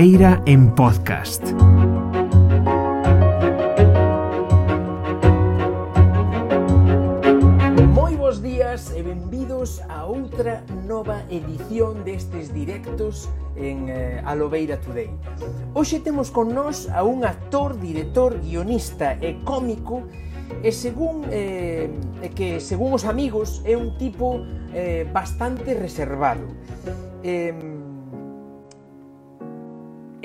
Lobeira en podcast. Moi bons días e benvidos a outra nova edición destes directos en eh, A Today. Hoxe temos con nós a un actor, director, guionista e cómico e según eh, que según os amigos é un tipo eh, bastante reservado. Eh,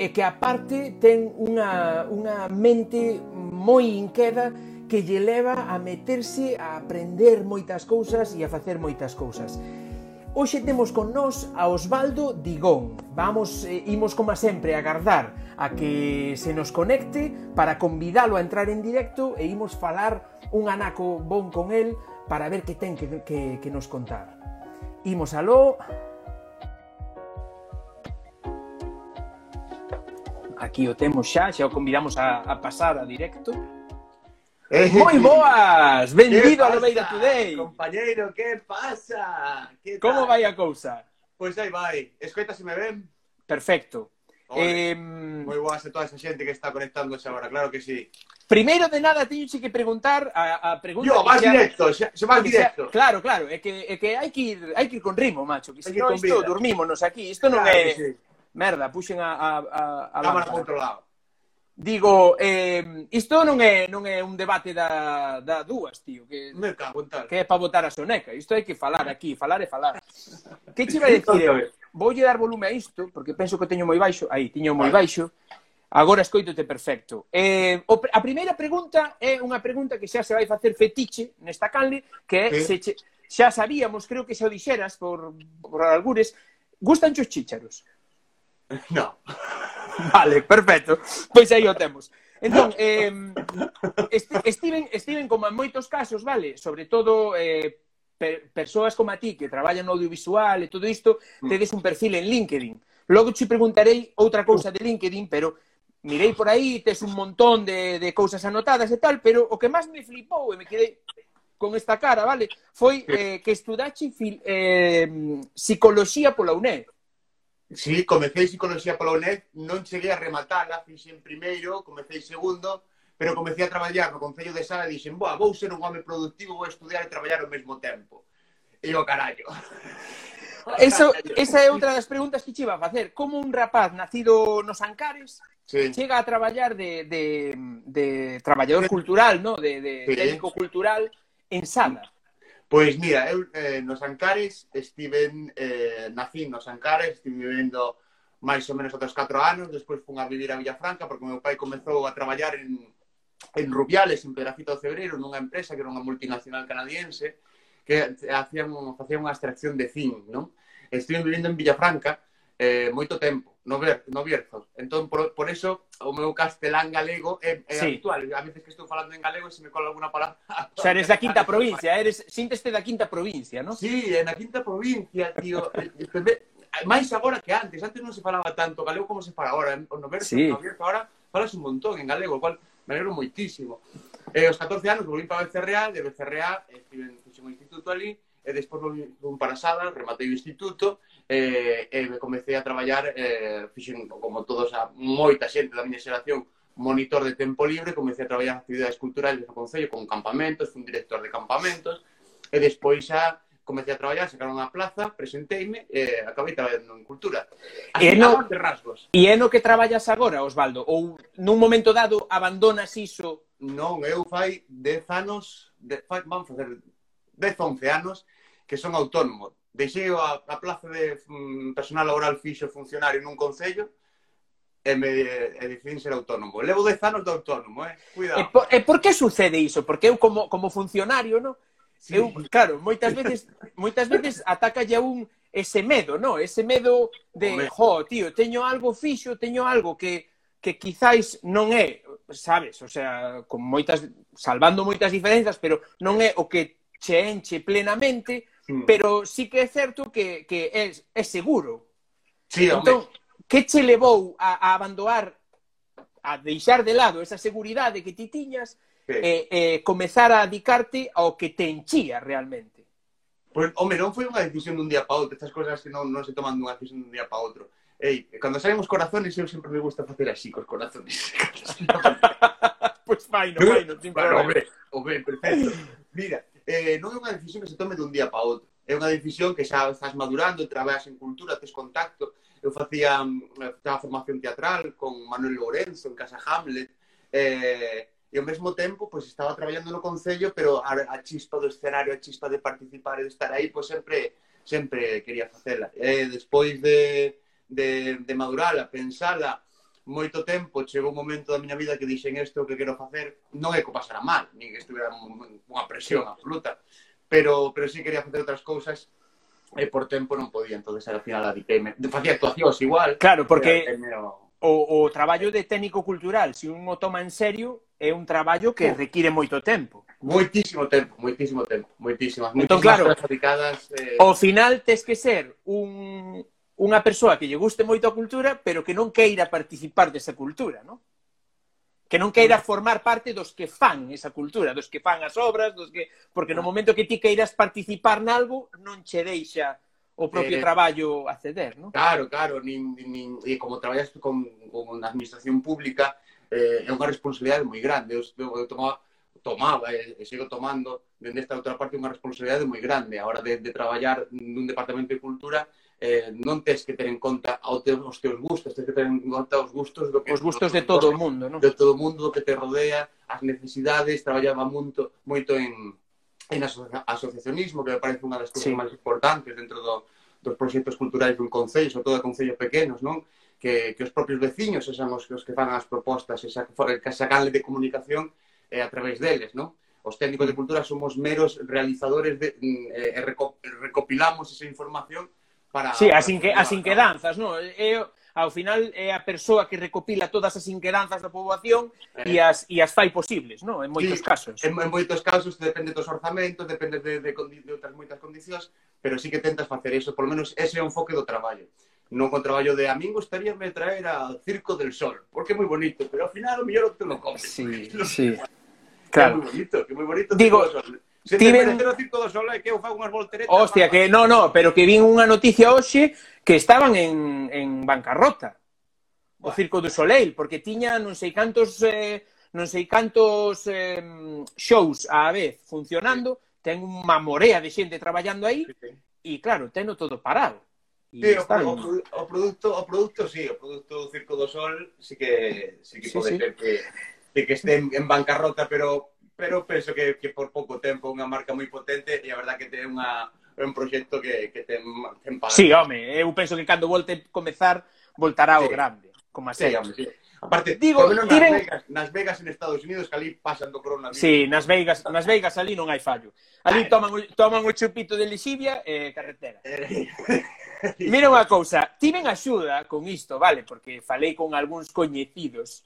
e que aparte ten unha, unha mente moi inqueda que lle leva a meterse a aprender moitas cousas e a facer moitas cousas. Hoxe temos con nós a Osvaldo Digón. Vamos, eh, imos como sempre a agardar a que se nos conecte para convidalo a entrar en directo e imos falar un anaco bon con el para ver que ten que, que, que nos contar. Imos aló. aquí o temos xa, xa o convidamos a, a pasar a directo. Eh, Moi eh, boas, benvido a Lobeira Today. Compañeiro, que pasa? Que Como vai a cousa? Pois aí vai, escoita se me ven. Perfecto. Eh, moi boas a toda esa xente que está conectándose agora, claro que sí. Primeiro de nada, teño que preguntar a, a pregunta... Yo, vas xa, directo, xa, xa vas directo. Xa, claro, claro, é que, é que hai, que ir, hai que ir con ritmo, macho, que se non isto, dormímonos aquí, isto non claro é... Que sí merda, puxen a... a, a, a Cámara para outro lado. Digo, eh, isto non é non é un debate da, da dúas, tío, que Me cago en tal. que é para votar a soneca. Isto hai que falar aquí, falar e falar. que che vai dicir eu? Voulle dar volume a isto, porque penso que teño moi baixo. Aí, tiño moi baixo. Agora escoitote perfecto. Eh, o, a primeira pregunta é unha pregunta que xa se vai facer fetiche nesta canle, que é, sí. se che, xa sabíamos, creo que xa o dixeras por, por algures, gustan os chícharos? No. Vale, perfecto. Pois aí o temos. Entón, eh, estiven, estiven como en moitos casos, vale, sobre todo eh, per, persoas como a ti que traballan no audiovisual e todo isto, mm. tedes un perfil en LinkedIn. Logo te preguntarei outra cousa de LinkedIn, pero mirei por aí, tes un montón de, de cousas anotadas e tal, pero o que máis me flipou e me quedei con esta cara, vale, foi eh, que estudaxe fil, eh, psicología pola UNED. Sí, comecei Psicología pola UNED, non cheguei a rematala, fixen primeiro, comecei segundo, pero comecei a traballar no Concello de Sala e dixen, boa, vou ser un home productivo, vou estudiar e traballar ao mesmo tempo. E o carallo. Eso, esa é outra das preguntas que che iba a facer. Como un rapaz nacido nos Ancares sí. chega a traballar de, de, de traballador cultural, no? de, de sí. técnico cultural en Sala? Pois mira, eu eh, nos Ancares estiven, eh, nacín nos Ancares, estive vivendo menos outros 4 anos, despois fun a vivir a Villafranca porque o meu pai comezou a traballar en, en Rubiales, en Pedrafito de Cebreiro, nunha empresa que era unha multinacional canadiense que hacían, facían unha extracción de zinc, non? Estive vivindo en Villafranca eh, moito tempo no, ver, no Bierzo. Entón, por, por eso, o meu castelán galego é, é sí. actual. A veces que estou falando en galego, se me cola alguna palabra... O sea, eres da quinta provincia, eres, sínteste da quinta provincia, non? Sí, en a quinta provincia, tío. Eh, eh, máis agora que antes, antes non se falaba tanto galego como se fala agora. No Bierzo, sí. no Bierzo agora falas un montón en galego, cual me alegro moitísimo. Eh, os 14 anos volví para Becerreá, de Becerreá, estive en un instituto ali, e despois vim para Sada, rematei o instituto e, e me comecei a traballar, eh, fixen como todos a moita xente da miña xeración, monitor de tempo libre, comecei a traballar actividades culturales no Concello con campamentos, fui un director de campamentos, e despois xa comecei a traballar, sacaron a plaza, presenteime e eh, acabei traballando en cultura. Así e no, de rasgos. E é no que traballas agora, Osvaldo? Ou nun momento dado abandonas iso? Non, eu fai 10 anos, de, fai, van facer 10, 11 anos que son autónomos. Deixei a, a plaza de mm, personal laboral fixo funcionario nun concello e me e decidín ser autónomo. Levo 10 anos de autónomo, eh? Cuidado. E por, e por que sucede iso? Porque eu como, como funcionario, no? Sí. Eu, claro, moitas veces moitas veces atacalle ya un ese medo, no? Ese medo de, jo, tío, teño algo fixo, teño algo que que quizáis non é, sabes, o sea, con moitas salvando moitas diferenzas, pero non é o que che enche plenamente, Mm. Pero sí que é certo que, que é, é seguro. Sí, entón, que che levou a, a abandonar, a deixar de lado esa seguridade que ti tiñas sí. e, e comezar a dedicarte ao que te enchía realmente? Pois, pues, home, non foi unha decisión dun día para outro. Estas cosas que non, non se toman dunha decisión dun día para outro. Ei, cando saímos corazones, eu sempre me gusta facer así cos corazones. pois pues, vai, non vai, no, sin bueno, problema. Hombre, hombre, perfecto. Mira, eh, non é unha decisión que se tome dun día para outro. É unha decisión que xa estás madurando, traballas en cultura, tes contacto. Eu facía mm, a formación teatral con Manuel Lorenzo en Casa Hamlet. Eh, e ao mesmo tempo pois estaba traballando no Concello, pero a, a chispa do escenario, a chispa de participar e de estar aí, pois sempre sempre quería facela. Eh, despois de, de, de madurala, pensala, moito tempo chegou un momento da miña vida que dixen isto que quero facer, non é que pasara mal, nin que estuviera unha presión absoluta, pero, pero sí quería facer outras cousas e por tempo non podía, entonces al final adiqueime. Facía actuacións igual. Claro, porque o... O, o traballo de técnico cultural, se si un o toma en serio, é un traballo que require moito tempo. Moitísimo tempo, moitísimo tempo, moitísimas, entón, moitísimas entón, claro, dedicadas... Eh... Ao final, tes que ser un, unha persoa que lle guste moito a cultura, pero que non queira participar desa cultura, non? que non queira formar parte dos que fan esa cultura, dos que fan as obras, dos que porque no ah. momento que ti queiras participar nalgo, non che deixa o propio eh, traballo acceder, non? Claro, claro, nin, nin, e como traballas con, con a administración pública, eh, é unha responsabilidade moi grande. Eu, eu tomaba, tomaba e, e sigo tomando dende esta outra parte unha responsabilidade moi grande a hora de, de traballar nun departamento de cultura eh, non tens que ter en conta os teus gustos, tens que ter en conta os gustos do que os gustos de todo o mundo, non? De todo o mundo que te rodea, as necesidades, traballaba moito moito en en aso asociacionismo, que me parece unha das cousas sí. máis importantes dentro do, dos proxectos culturais dun concello, sobre todo de concellos pequenos, non? Que, que os propios veciños sexan os, os que fan as propostas, esa, esa canle de comunicación eh, a través deles, non? os técnicos de mm. cultura somos meros realizadores de, mm, eh, recopilamos esa información para Sí, as, inque, as inquedanzas, non? É ao final é a persoa que recopila todas as inquedanzas da poboación e eh. as e as fai posibles, non? En moitos sí, casos. En, en moitos casos depende dos orzamentos, depende de de, de, de outras moitas condicións, pero sí que tentas facer eso, polo menos ese é o enfoque do traballo non con traballo de a min gustaríame traer ao Circo del Sol, porque é moi bonito, pero ao final o mellor te lo comes. Sí, sí. Claro. Que é moi bonito, que é moi bonito. Digo, Se te ven... o Circo do Sol é que eu fago unhas volteretas... Hostia, que no, no, pero que vin unha noticia hoxe que estaban en, en bancarrota. Bueno. O Circo do Soleil, porque tiña non sei cantos... Eh, non sei cantos eh, shows á vez funcionando, sí. ten unha morea de xente traballando aí, sí, sí. e claro, teno todo parado. Sí, o, o, o, produto, o produto, sí, o produto Circo do Sol, sí que, sí que sí, pode sí. ser que, que este en, en bancarrota, pero pero penso que, que por pouco tempo unha marca moi potente e a verdad que ten unha, un proxecto que, que ten, ten para... Sí, home, eu penso que cando volte comezar, voltará ao sí. grande, como a Sí, home, sí. Aparte, Digo, nas, tiren... nas, Vegas, nas Vegas en Estados Unidos, que ali pasan do coronavirus. Sí, nas Vegas, nas Vegas ali non hai fallo. Ali toman, toman o chupito de lixivia e eh, carretera. Mira unha cousa, tiven axuda con isto, vale? Porque falei con algúns coñecidos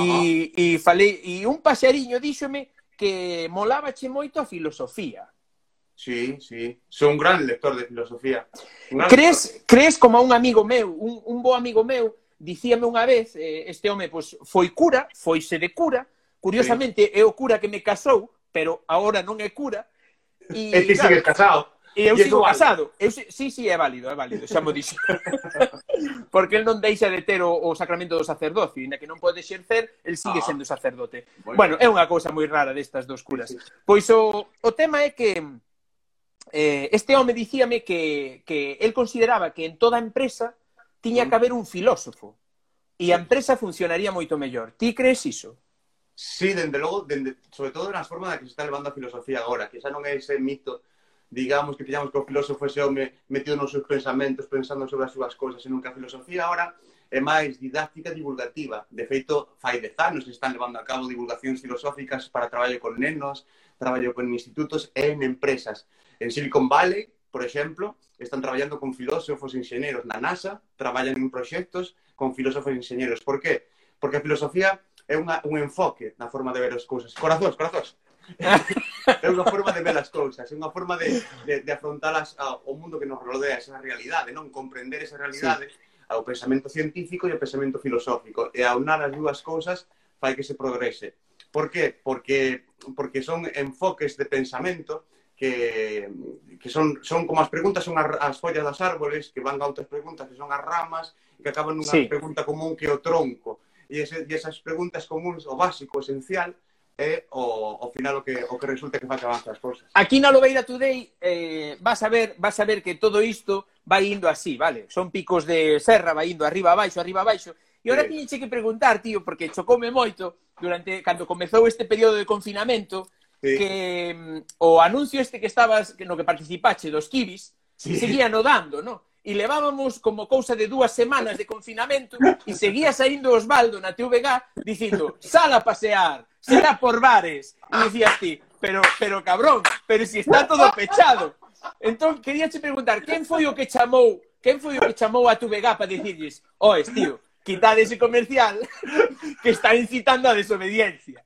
e, e falei, e un paxariño díxome que molábache moito a filosofía. Sí, sí. Sou un gran lector de filosofía. Crees, lector. crees como un amigo meu, un, un bo amigo meu, dicíame unha vez, eh, este home pois, foi cura, foise de cura, curiosamente sí. é o cura que me casou, pero agora non é cura. E, e ti claro, sigues casado. E eu sigo casado. Eu, sí, sí, é válido, é válido, xa mo dixo. Porque el non deixa de ter o, o sacramento do sacerdocio, na que non pode exercer, el sigue ah, sendo sacerdote. Bueno, bueno é unha cousa moi rara destas dos curas. Sí, sí. Pois o, o tema é que eh, este home dicíame que, que el consideraba que en toda empresa tiña que mm. haber un filósofo e a empresa funcionaría moito mellor. Ti crees iso? Sí, dende logo, dende, sobre todo nas formas da que se está levando a filosofía agora, que xa non é ese mito digamos que tiñamos que o filósofo ese home metido nos seus pensamentos, pensando sobre as súas cousas, e nunca a filosofía ahora é máis didáctica divulgativa. De feito, fai dez anos están levando a cabo divulgacións filosóficas para traballo con nenos, traballo con institutos e en empresas. En Silicon Valley, por exemplo, están traballando con filósofos e enxeñeros. Na NASA traballan en proxectos con filósofos e enxeñeros. Por qué? Porque a filosofía é unha, un enfoque na forma de ver as cousas. Corazóns, corazóns. É unha forma de ver as cousas, é unha forma de, de, de afrontar as, o mundo que nos rodea, esa realidade, non comprender esa realidade sí. ao pensamento científico e ao pensamento filosófico. E aunar as dúas cousas fai que se progrese. Por qué? Porque, porque son enfoques de pensamento que, que son, son como as preguntas son as, as follas das árboles, que van a outras preguntas que son as ramas, que acaban nunha sí. pregunta común que é o tronco. E, ese, e esas preguntas comuns, o básico, o esencial, é o, o final o que, o que resulta que fan que as cousas. Aquí na Lobeira Today eh, vas, a ver, vas a ver que todo isto vai indo así, vale? Son picos de serra, vai indo arriba abaixo, arriba abaixo. E agora sí. tiñenche que preguntar, tío, porque chocoume moito durante cando comezou este período de confinamento sí. que mm, o anuncio este que estabas, que no que participache dos kibis, sí. seguía no dando, no? e levábamos como cousa de dúas semanas de confinamento e seguía saindo Osvaldo na TVG dicindo, sal a pasear, será por bares. E dicías ti, pero, pero cabrón, pero si está todo pechado. Entón, quería che preguntar, quen foi o que chamou quen foi o que chamou a TVG para dicirlles, oes, tío, quitad ese comercial que está incitando a desobediencia.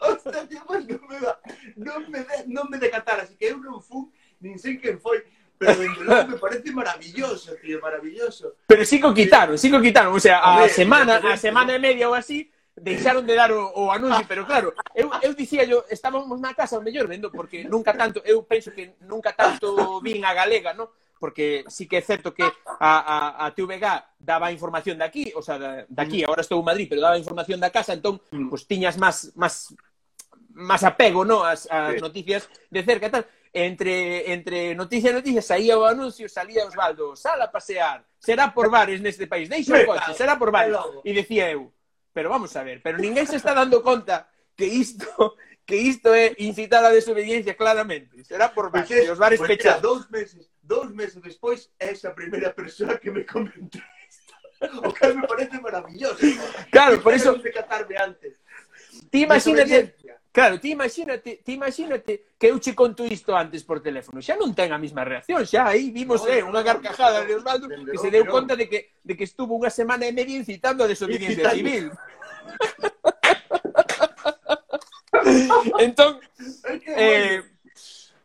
Hostia, tío, pues non me, da, non me, de, non me decatar, así que eu non fui, nin sei quen foi, Pero en me parece maravilloso, tío, maravilloso. Pero sí que quitaron, sí que quitaron. O sea, a, a ver, semana, a semana e media ou así, deixaron de dar o, o anuncio, pero claro, eu, eu dicía yo, estábamos na casa o mellor vendo, porque nunca tanto, eu penso que nunca tanto vin a galega, ¿no? porque sí que é certo que a, a, a TVG daba información de aquí, o sea, de, de aquí, agora estou en Madrid, pero daba información da casa, entón, mm. pues, tiñas máis, máis, máis apego, ¿no? As, as sí. noticias de cerca e tal entre, entre noticia e noticia saía o anuncio, salía Osvaldo, sala a pasear, será por bares neste país, deixa o coche, será por bares. E dicía eu, pero vamos a ver, pero ninguén se está dando conta que isto que isto é incitar a desobediencia claramente. Será por bares, pues es, os bares pues pechados. Dous meses, dous meses despois, esa primeira persoa que me comentou isto. O que me parece maravilloso. Claro, por eso... De catarme antes. Ti imagínate, Claro, ti imagínate, ti imagínate que eu che conto isto antes por teléfono. Xa non ten a mesma reacción, xa aí vimos no, eh, unha carcajada de Osvaldo que se deu conta de que, de que estuvo unha semana e media incitando a desobediencia civil. entón, eh,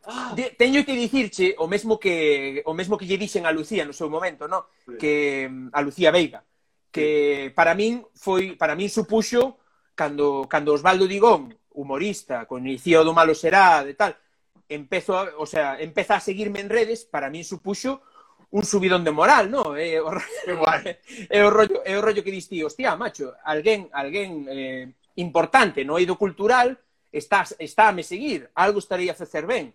ah. de, teño que dicirche o mesmo que o mesmo que lle dixen a Lucía no seu momento, no? Sí. Que a Lucía Veiga, que para min foi para min supuxo cando cando Osvaldo Digón humorista, con Inicio do Malo Será, de tal, empezo, a, o sea, empeza a seguirme en redes, para min supuxo un subidón de moral, no? É o, é o rollo, é o rollo que diste, hostia, macho, alguén, alguén eh, importante no eido cultural está, está a me seguir, algo estaría a facer ben.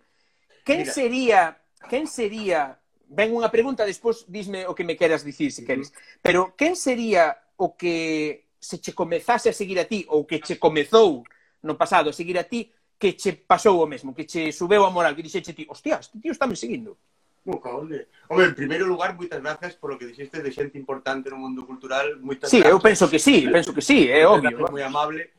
Quen Mira. sería, quen sería ven unha pregunta, despois disme o que me queras dicir, se queres. Pero quen sería o que se che comezase a seguir a ti ou que che comezou no pasado, seguir a ti, que che pasou o mesmo, que che subeu a moral, que dixeche ti, hostia, este tío está me seguindo. Nunca, onde? Home, en primeiro lugar, moitas gracias polo que dixeste de xente importante no mundo cultural. Moitas sí, gracias. eu penso que sí, penso que sí, é obvio. Moi amable.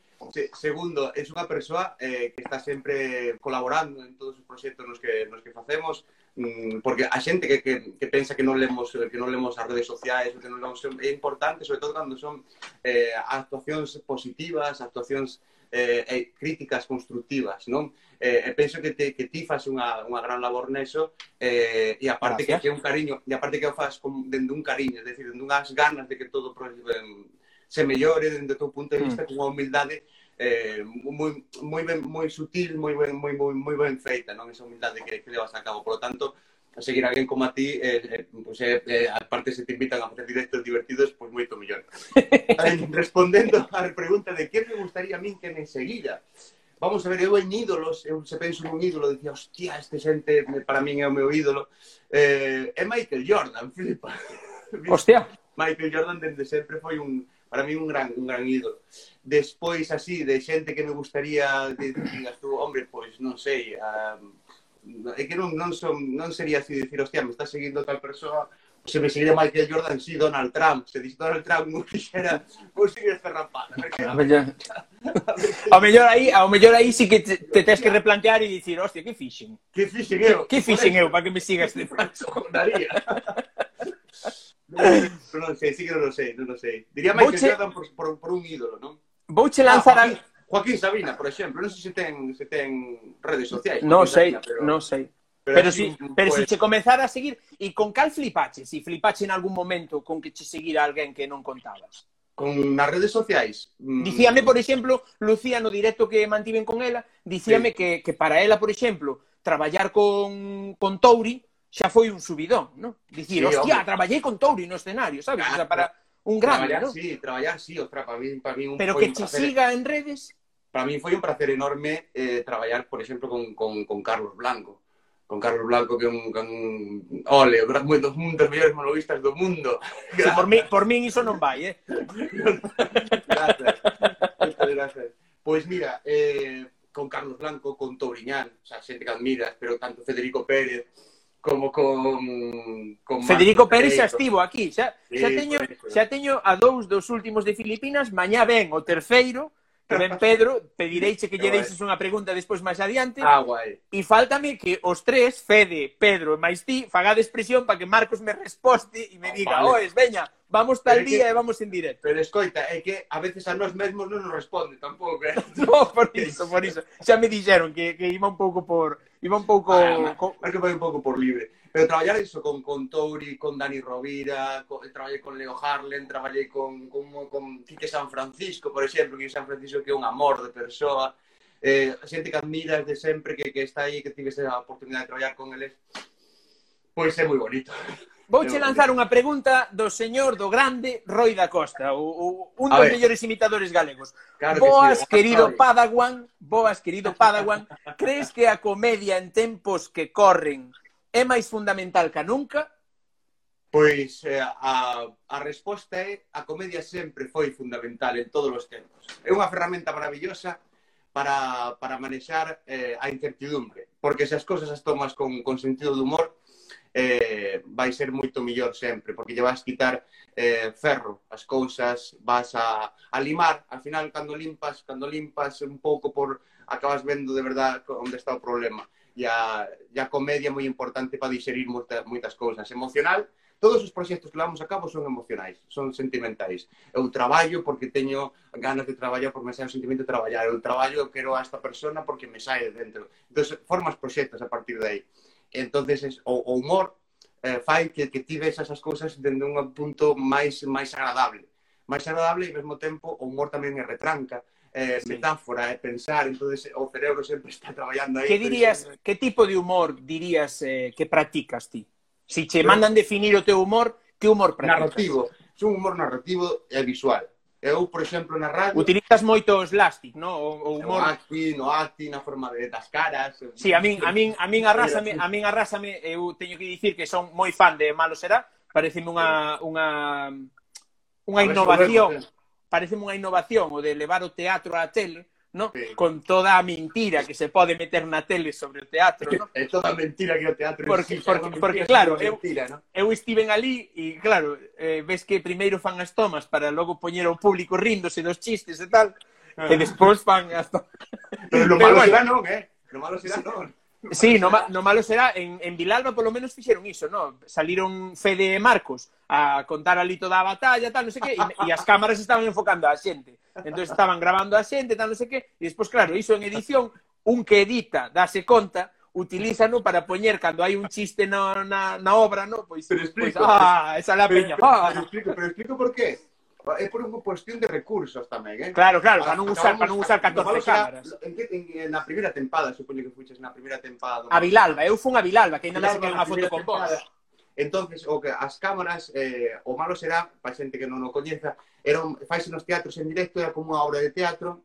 Segundo, é unha persoa eh, que está sempre colaborando en todos os proxectos nos que, nos que facemos, mmm, porque a xente que, que, que pensa que non lemos que non lemos as redes sociais, que non lemos, é importante, sobre todo cando son eh, actuacións positivas, actuacións eh, e críticas constructivas, non? Eh, e penso que, te, que ti faz unha, unha gran labor neso eh, e aparte Gracias. que é un cariño, e aparte que o fas con, dende un cariño, é dicir, dende unhas ganas de que todo se mellore dende o teu punto de mm. vista mm. con unha humildade eh, moi, moi, ben, moi sutil, moi ben, moi, moi, moi ben feita, non? Esa humildade que, que levas a cabo. Por lo tanto, seguir alguén como a ti, eh, eh, pues, eh, eh, aparte se te invitan a facer directos divertidos, pois pues, moito mellor. Respondendo á pregunta de que me gustaría a min que me seguira, vamos a ver, eu en ídolos, eu se penso nun ídolo, dicía, hostia, este xente para min é o meu ídolo, eh, é Michael Jordan, flipa. Hostia. Michael Jordan dende sempre foi un, para mí un gran, un gran ídolo. Despois, así, de xente que me gustaría de, digas tú, hombre, pois non sei, um, é que non, non, son, non sería así dicir, hostia, me está seguindo tal persoa, se me seguira Michael Jordan, si sí, Donald Trump, se dice Donald Trump, non quixera, vou seguir esta rapaz. A mellor, a mellor aí, ao mellor aí sí que te, te tens que replantear e dicir, hostia, que fixen? Que fixen eu? Que fixen eu para que me siga este paso? Daría. non, non sei, sí que non o sei, non sei. Diría Michael Jordan por, por, por un ídolo, non? Vouche lanzar ah, a... Joaquín Sabina, por exemplo, non sei se ten, se ten redes sociais. Non sei, pero... non sei. Pero, pero, si, pero pues... si che comezara a seguir, e con cal flipache? Si flipache en algún momento con que che seguira alguén que non contabas? Con nas redes sociais? Mm... Dicíame, por exemplo, Lucía, no directo que mantiven con ela, dicíame sí. que, que para ela, por exemplo, traballar con, con Touri xa foi un subidón, non? Dicir, sí, hostia, hombre. traballei con Touri no escenario, sabes? Claro. O sea, para un grande, traballar, ¿no? Sí, traballar, sí, ostra, para mí, para mí un Pero que te siga en redes para mí foi un placer enorme eh, traballar, por exemplo, con, con, con Carlos Blanco. Con Carlos Blanco, que é un, que un ole, un dos, un dos mellores monologuistas do mundo. Sí, por, mí, por min iso non vai, eh? gracias. Muchas gracias. Pois pues mira, eh, con Carlos Blanco, con Tobriñán, o sea, xente que admiras, pero tanto Federico Pérez, como con, con Federico Pérez xa estivo aquí, xa, xa teño xa teño a dous dos últimos de Filipinas, mañá ven o terceiro ben Pedro, pedireiche que lle deixes unha pregunta despois máis adiante. Ah, guai. E faltame que os tres, Fede, Pedro e máis ti, fagades presión para que Marcos me resposte e me ah, diga, vale. oes, veña, vamos tal pero día que... e vamos en directo. Pero escoita, é que a veces a nós mesmos non nos responde tampouco. Eh? no, por iso, por iso. Xa me dixeron que, que iba un pouco por Iba un pouco... Ah, co... que foi un pouco por libre. Pero traballar iso con, con Touri, con Dani Rovira, con, traballei con Leo Harlen, traballei con, con, con Quique San Francisco, por exemplo, Quique San Francisco que é un amor de persoa, eh, xente que admiras de sempre, que, que está aí, que tives a oportunidade de traballar con eles, pois é moi bonito. Vouche lanzar unha pregunta do señor do grande Roi da Costa, o, o, un dos mellores imitadores galegos. Claro boas, que sí. querido Padawan, boas, querido Padawan, crees que a comedia en tempos que corren é máis fundamental que nunca? Pois eh, a, a resposta é a comedia sempre foi fundamental en todos os tempos. É unha ferramenta maravillosa para, para manexar eh, a incertidumbre, porque se as cosas as tomas con, con sentido de humor, eh, vai ser moito mellor sempre, porque lle vas quitar eh, ferro as cousas, vas a, a limar, al final, cando limpas, cando limpas un pouco por acabas vendo de verdad onde está o problema. E a, e a comedia é moi importante para digerir moita, moitas cousas. Emocional, todos os proxectos que levamos a cabo son emocionais, son sentimentais. Eu traballo porque teño ganas de traballar, porque me sai o sentimento de traballar. Eu traballo, eu quero a esta persona porque me sai de dentro. Entón, formas proxectos a partir de aí entonces es, o, o humor eh, fai que, que ti ves esas cousas dende un punto máis máis agradable. Máis agradable e ao mesmo tempo o humor tamén é retranca, é eh, sí. metáfora, é eh, pensar, entonces o cerebro sempre está traballando aí. Que dirías, pensando... que tipo de humor dirías eh, que practicas ti? Si che mandan definir o teu humor, que humor practicas? Narrativo, é un humor narrativo e visual. Eu, por exemplo, na radio... Utilizas moito o slapstick, no? O, o humor. No acti, no acti, na forma de, das caras... Sí, a min, a min, a min arrasame, a min arrasame, eu teño que dicir que son moi fan de Malo Será, pareceme unha, unha, unha innovación, eh. pareceme unha innovación o de levar o teatro á tele, no? Sí. Con toda a mentira que se pode meter na tele sobre o teatro, no? É toda a mentira que o teatro Porque, existe, porque, porque claro, eu, mentira, no? eu estiven ali e, claro, eh, ves que primeiro fan as tomas para logo poñer ao público ríndose dos chistes e tal, ah. e despois fan as tomas. Pero lo malo Pero, bueno, será non, eh? Lo malo será sí. non. Sí, no, no malo será, en, en Vilalba polo menos fixeron iso, no? Saliron Fede e Marcos a contar ali toda a batalla, tal, non sei que, e, e as cámaras estaban enfocando a xente. Entón estaban grabando a xente, tal, non sei que, e despois, claro, iso en edición, un que edita, dase conta, utilízano para poñer cando hai un chiste na, na, na obra, no? pois, pero pois, explico, pois, ah, esa la peña. Pero, ah. pero, explico, pero explico por qué. É por unha cuestión de recursos tamén, eh? Claro, claro, para non usar, para non usar 14 cámaras. En, que, en, na primeira tempada, supoño que fuches na primeira tempada. A Vilalba, eu fun a Vilalba, que ainda me saquei unha foto con vos. Entonces, o que as cámaras, eh, o malo será, para xente que non o coñeza, eran, faise nos teatros en directo, era como unha obra de teatro,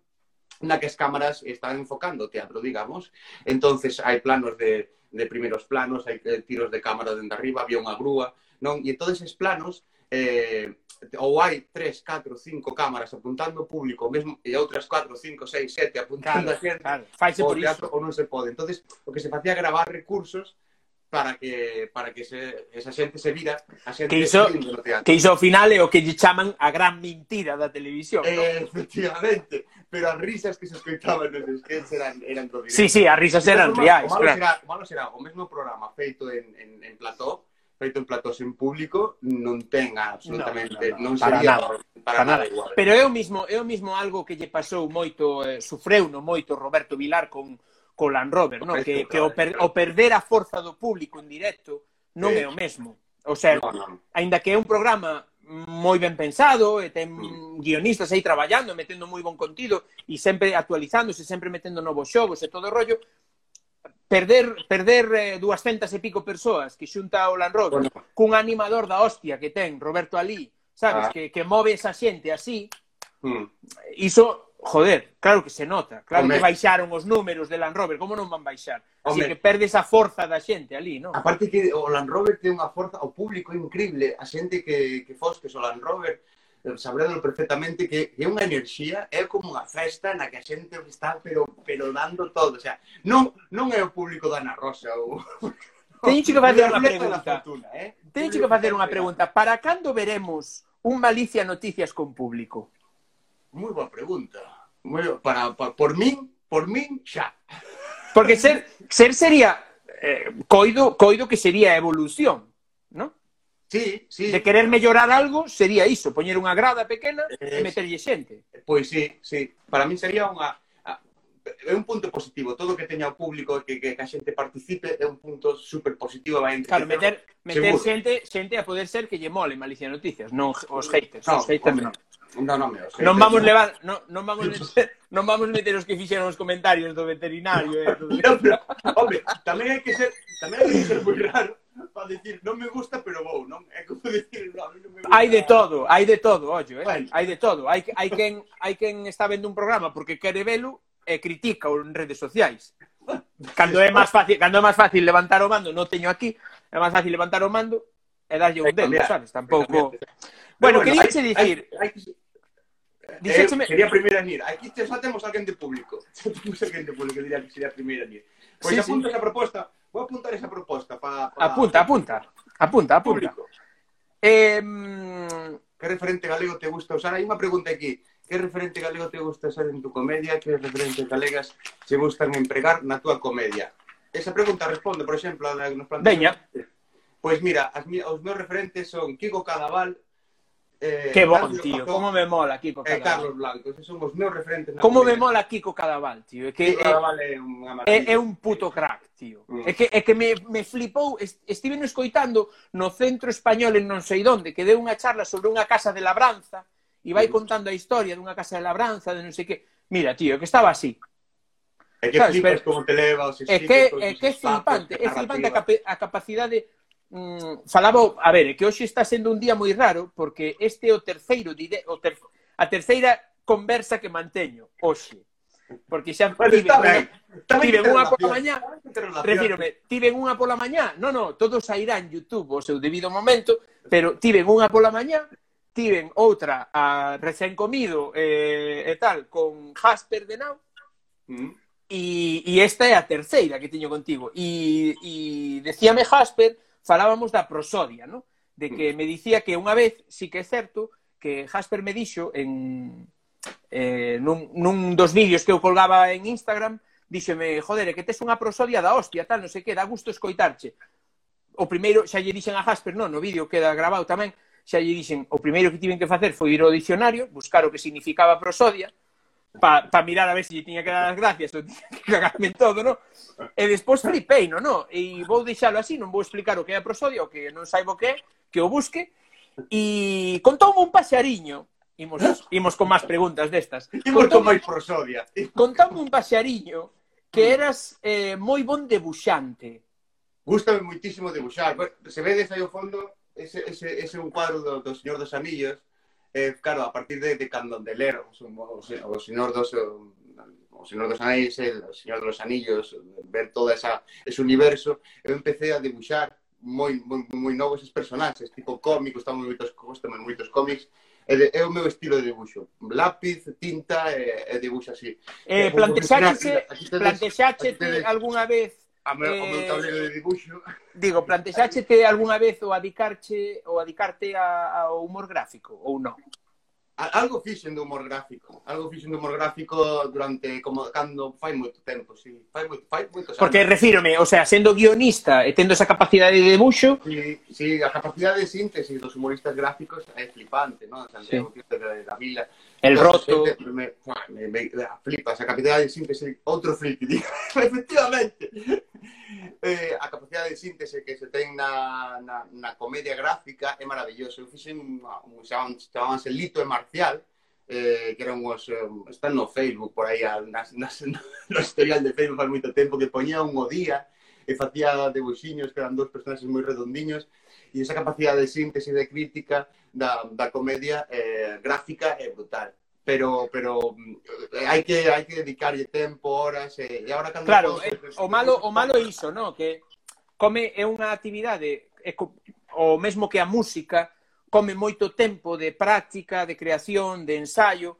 na que as cámaras están enfocando o teatro, digamos. Entonces, hai planos de, de primeiros planos, hai eh, tiros de cámara dende arriba, había unha grúa, non? E todos esos planos, eh, ou hai tres, catro, cinco cámaras apuntando ao público, mesmo e outras catro, cinco, seis, sete apuntando claro, a xente, claro. Faise o por teatro, iso. ou non se pode. Entonces, o que se facía gravar recursos para que para que se, esa xente se vira a xente que iso, que iso ao final é o que lle chaman a gran mentira da televisión eh, ¿no? efectivamente pero as risas que se escoitaban nos sketches eran, eran do sí, sí, as risas eran reais claro. será, o malo será o mesmo programa feito en, en, en plató feito en platós en público non ten absolutamente no, no, no, non sería para nada, para nada igual. Pero é o mismo é o mismo algo que lle pasou moito eh, sufreu no moito Roberto Vilar con co Land Rover, no que, claro, que o, per, o perder a forza do público en directo non sí. é o mesmo. O sea, no, no. aínda que é un programa moi ben pensado, e ten mm. guionistas aí traballando, metendo moi bon contido e sempre actualizándose, sempre metendo novos xogos e todo o rollo, perder perder eh, 200 e pico persoas que xunta o Land Rover bueno. cun animador da hostia que ten Roberto Alí, sabes, ah. que, que move esa xente así, mm. iso Joder, claro que se nota, claro Hombre. que baixaron os números de Land Rover, como non van baixar? Así Hombre. que perdes a forza da xente ali, non? A parte que o Land Rover ten unha forza, o público increíble, a xente que, que fosques o Land Rover, eh, sabrédolo perfectamente que é unha enerxía, é como unha festa na que a xente está pero pero dando todo, o sea, non non é o público da Ana Rosa ou Teño que facer unha pregunta. Fortuna, eh? Teño que facer unha pregunta. Para cando veremos un Malicia Noticias con público? moi boa pregunta. Moi, para, para, por min, por min, xa. Porque ser, ser sería, eh, coido, coido que sería evolución, ¿no? Sí, sí. De querer mellorar algo sería iso, poñer unha grada pequena eh, e meterlle xente. Pois sí, sí. Para min sería unha é un punto positivo. Todo que teña o público que, que, que a xente participe é un punto super positivo. Vai claro, meter, meter xente, xente a poder ser que lle mole Malicia Noticias, non os haters. No, os haters hombre, no. Non, non, meus. Non vamos levar, non, non vamos meter, non vamos meter os que fixeron os comentarios do veterinario, eh. Do... no, pero, home, tamén hai que ser, tamén hai que ser moi raro para dicir, non me gusta, pero vou, non? É como dicir, mí non me gusta. Hai de todo, hai de todo, ollo, eh. Bueno. Hai de todo. Hai hai quen hai quen está vendo un programa porque quere velo e critica en redes sociais. Cando é máis fácil, cando é máis fácil levantar o mando, non teño aquí, é máis fácil levantar o mando e dalle un dedo, sabes? Tampouco... Bueno, bueno, quería che dicir... Hai, hai... Dixécheme... Eh, sería a primeira en ir. Aquí te, só temos alguén de público. Só temos alguén de público, diría que sería a primeira en ir. Pois sí, apunta sí. esa proposta. Vou apuntar esa proposta Pa, Pa... Apunta, apunta. Apunta, apunta. Público. Eh... Que referente galego te gusta usar? Hai unha pregunta aquí. Que referente galego te gusta usar en tu comedia? Que referentes galegas se gustan empregar na tua comedia? Esa pregunta responde, por exemplo, a la que nos plantea. Veña. Pois mira, as mi, os meus referentes son Kiko Cadaval, Eh, que bon, Carlos tío, como me mola Kiko Cadaval. Eh, Carlos Blanco, esos son os meus referentes. Como me mola Kiko Cadaval, tío. É que Kiko Cadaval é, un unha maravilla. É, é un puto crack, tío. Mm. É que, é que me, me flipou, estive escoitando no centro español en non sei donde, que deu unha charla sobre unha casa de labranza e vai mm. contando a historia dunha casa de labranza, de non sei que. Mira, tío, que estaba así. É que flipas como te leva os É que, é que é flipante, é flipante a, a capacidade mm, falaba, a ver, que hoxe está sendo un día moi raro porque este é o terceiro o ter, a terceira conversa que manteño hoxe. Porque xa bueno, tive, está ben, está tive unha pola mañá, refírome, tive unha pola mañá, non, non, todo sairá en YouTube o seu debido momento, pero tive unha pola mañá, tiven outra a recén comido eh, e tal, con Jasper de Nau, mm. E, e esta é a terceira que teño contigo. E, e decíame Jasper falábamos da prosodia, ¿no? de que mm. me dicía que unha vez, sí que é certo, que Jasper me dixo en, eh, nun, nun dos vídeos que eu colgaba en Instagram, díxeme, joder, que tes unha prosodia da hostia, tal, non sei que, dá gusto escoitarche. O primeiro, xa lle dixen a Jasper, non, no vídeo queda grabado tamén, xa lle dixen, o primeiro que tiven que facer foi ir ao dicionario, buscar o que significaba prosodia, para pa mirar a ver se lle tiña que dar as gracias ou tiña que cagarme todo, non? E despois flipei, non, non? E vou deixalo así, non vou explicar o que é a prosodia, o que non saibo que é, que o busque. E contoume un paxariño, imos, imos con máis preguntas destas. Imos con máis prosodia. Contoume un paxariño que eras eh, moi bon debuxante. Gústame moitísimo debuxar. Se vedes aí ao fondo, ese, ese, ese un cuadro do, do Señor dos Anillos, eh, claro, a partir de, de Candelero, o, o, o eh, Señor dos o, o Señor dos Anéis, el o Señor dos Anillos, ver todo esa, ese universo, eu empecé a dibuixar moi, moi, moi novos esos personaxes, tipo cómicos, están moi moitos, están moitos cómics, é, é o meu estilo de dibuixo. Lápiz, tinta e, e dibuixo así. Eh, plantexaxe, plantexaxe algunha vez a meu, eh, o meu tablero de dibuixo. Digo, plantexáchete algunha vez ou adicarche ou adicarte a, ao humor gráfico ou non? Algo fixen do humor gráfico, algo fixen do humor gráfico durante como cando fai moito tempo, si, sí. fai moito, fai moito Porque refírome, o sea, sendo guionista e tendo esa capacidade de debuxo, si, sí, sí, a capacidade de síntese dos humoristas gráficos é flipante, non? Santiago sí. la Vila, El no, roto. Me, me, me, me flipa, esa capacidade de síntese, outro friki, digo, efectivamente. Eh, a capacidade de síntese que se ten na, na, na comedia gráfica é maravilloso. Eu fixen un, un, chamábanse Lito e Marcial, eh, que eran os, eh, están no Facebook por aí, nas, nas, no historial de Facebook fai moito tempo, que poñía un o día e facía debuxiños que eran dous personaxes moi redondiños, E esa capacidade de síntese e de crítica da, da comedia eh, gráfica é brutal. Pero pero eh, hai que hai que dedicarlle tempo, horas eh, e, e agora cando Claro, eh, o malo o malo é iso, no, que come é unha actividade é o mesmo que a música, come moito tempo de práctica, de creación, de ensaio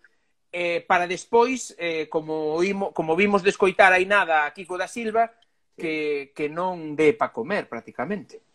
eh para despois eh como oímo, como vimos descoitar de aí nada a Kiko da Silva que que non dé para comer prácticamente.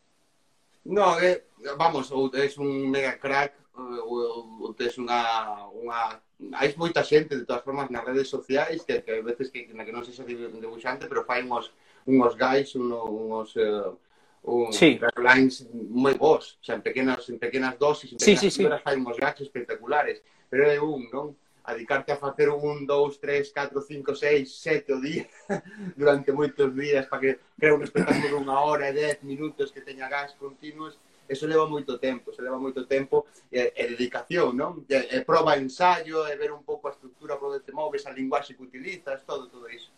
No, é, vamos, ou tes un mega crack eh, ou, ou tes unha, unha... Hai moita xente, de todas formas, nas redes sociais que, que veces que, na que non se xa debuxante, pero fai uns, uns guys, unos, unos uh, eh, un sí. lines moi bons, xa en pequenas, en pequenas dosis, en pequenas sí, sí, sí. fai uns gags espectaculares, pero é un, non? a dedicarte a facer un, dous, tres, catro, cinco, seis, sete o día durante moitos días para que crea un espectáculo dunha hora e dez minutos que teña gas continuos eso leva moito tempo, se leva moito tempo e, e dedicación, non? E, e proba ensayo, e ver un pouco a estructura por onde te moves, a linguaxe que utilizas, todo, todo iso.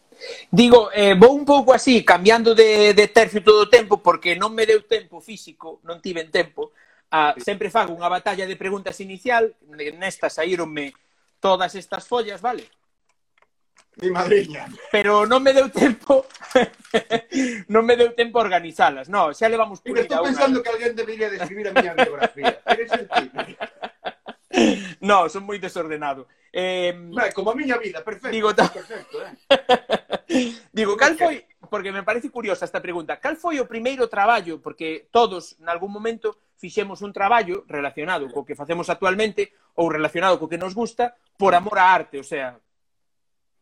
Digo, eh, vou un pouco así, cambiando de, de tercio todo o tempo, porque non me deu tempo físico, non tiven tempo, a, sempre fago unha batalla de preguntas inicial, nesta saíronme todas estas follas, vale? Mi madriña. Pero non me deu tempo non me deu tempo a organizalas. No, xa le vamos pulida Estou pensando una. que alguén debería describir a miña biografía. Eres el tipo. No, son moi desordenado. Eh, Vai, como a miña vida, perfecto. Digo, ta... perfecto, eh. digo, cal foi, porque me parece curiosa esta pregunta, cal foi o primeiro traballo, porque todos, en algún momento, fixemos un traballo relacionado co que facemos actualmente ou relacionado co que nos gusta por amor á arte, o sea,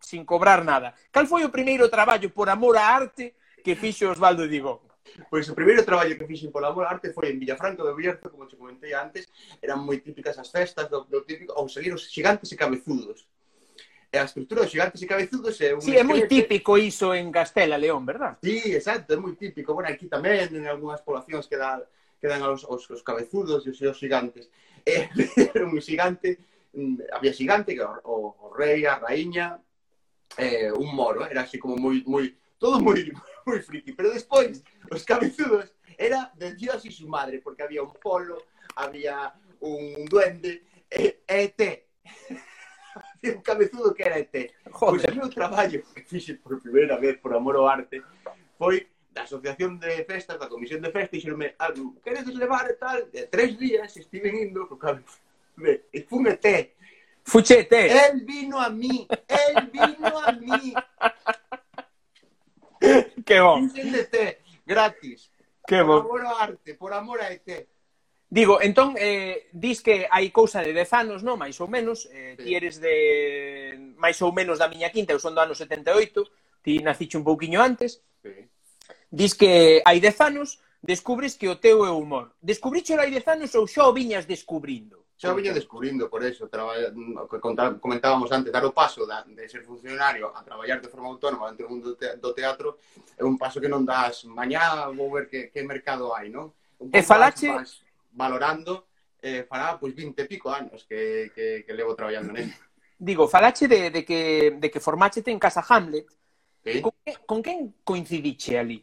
sin cobrar nada. Cal foi o primeiro traballo por amor á arte que fixo Osvaldo Digón? Pois o primeiro traballo que fixen pola amor arte foi en Villafranco do Bierzo, como te comentei antes, eran moi típicas as festas do, do típico, ou seguir os gigantes e cabezudos. E a estrutura dos gigantes e cabezudos é un... Sí, é moi típico iso en Castela, León, verdad? Sí, exacto, é moi típico. Bueno, aquí tamén, en algunhas poblacións que dá que dan os, os, os cabezudos e os, gigantes. E, era un gigante, mm, había gigante, que o, o, o rei, a raíña, eh, un moro, era así como moi, moi, todo moi, moi friki. Pero despois, os cabezudos era de Dios e su madre, porque había un polo, había un duende, e, ET. había un cabezudo que era ET. Pois o meu traballo que fixe por primeira vez por amor ao arte foi da Asociación de Festas, da Comisión de Festas, dixeronme, queredes levar e tal, de tres días estiven indo, porque me, fume té. Fuche té. El vino a mí, el vino a mí. Que bon. Enténdete, gratis. Que bon. Por amor a arte, por amor a ET. Digo, entón, eh, dis que hai cousa de 10 anos, non? Mais ou menos, eh, sí. ti eres de máis ou menos da miña quinta, eu son do ano 78, ti naciche un pouquiño antes. Sí. Dis que hai dez anos descubres que o teu é o humor. Descubricho hai dez anos ou xa o viñas descubrindo? Xa o viña descubrindo, por eso, traballa, comentábamos antes, dar o paso da, de ser funcionario a traballar de forma autónoma dentro do mundo te, do teatro é un paso que non das mañá vou ver que, que mercado hai, non? Un e falache... Vas, valorando eh, fará pois 20 e pico anos que, que, que levo traballando nele. Digo, falache de, de que, de que formáchete en Casa Hamlet. ¿Sí? Con, que, con quen coincidiche ali?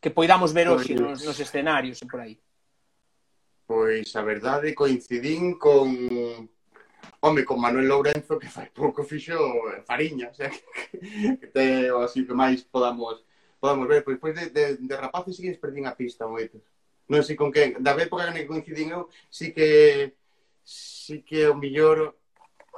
que poidamos ver hoxe pois, nos, nos escenarios e por aí? Pois a verdade coincidín con home, con Manuel Lourenzo que fai pouco fixo fariña, o sea, que, que te, así que máis podamos podamos ver, pois, pois de, de, de rapaces sí que perdín a pista moitos. Non sei con quen, da época que coincidín eu, sí que sí que o millor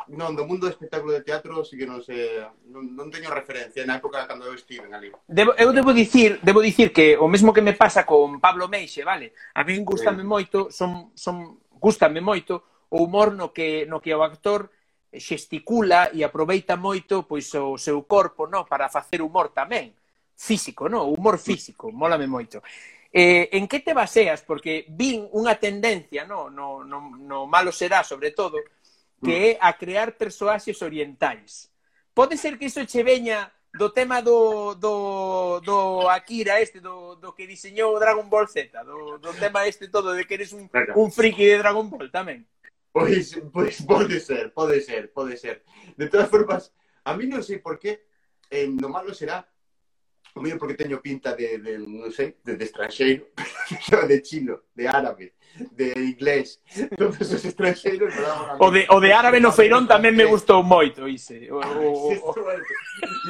Non, do mundo do espectáculo de teatro sí que non sei, non, non teño referencia na época cando eu estive ali. Debo, eu debo dicir, debo dicir que o mesmo que me pasa con Pablo Meixe, vale? A min gustame sí. moito, son son gustame moito o humor no que no que o actor xesticula e aproveita moito pois o seu corpo, no, para facer humor tamén, físico, no, humor físico, mólame moito. Eh, en que te baseas? Porque vin unha tendencia, no, no, no, no malo será, sobre todo, que mm. é a crear persoaxes orientais. Pode ser que iso che veña do tema do, do, do Akira este, do, do que diseñou Dragon Ball Z, do, do tema este todo de que eres un, un friki de Dragon Ball tamén. Pois, pois pode ser, pode ser, pode ser. De todas formas, a mí non sei por qué, eh, no malo será o mellor porque teño pinta de, de non sei, de, de estranxeiro, de chino, de árabe, de inglés. Todos os estranxeiros O de, o de árabe no feirón tamén me gustou moito, ise. O, o, o...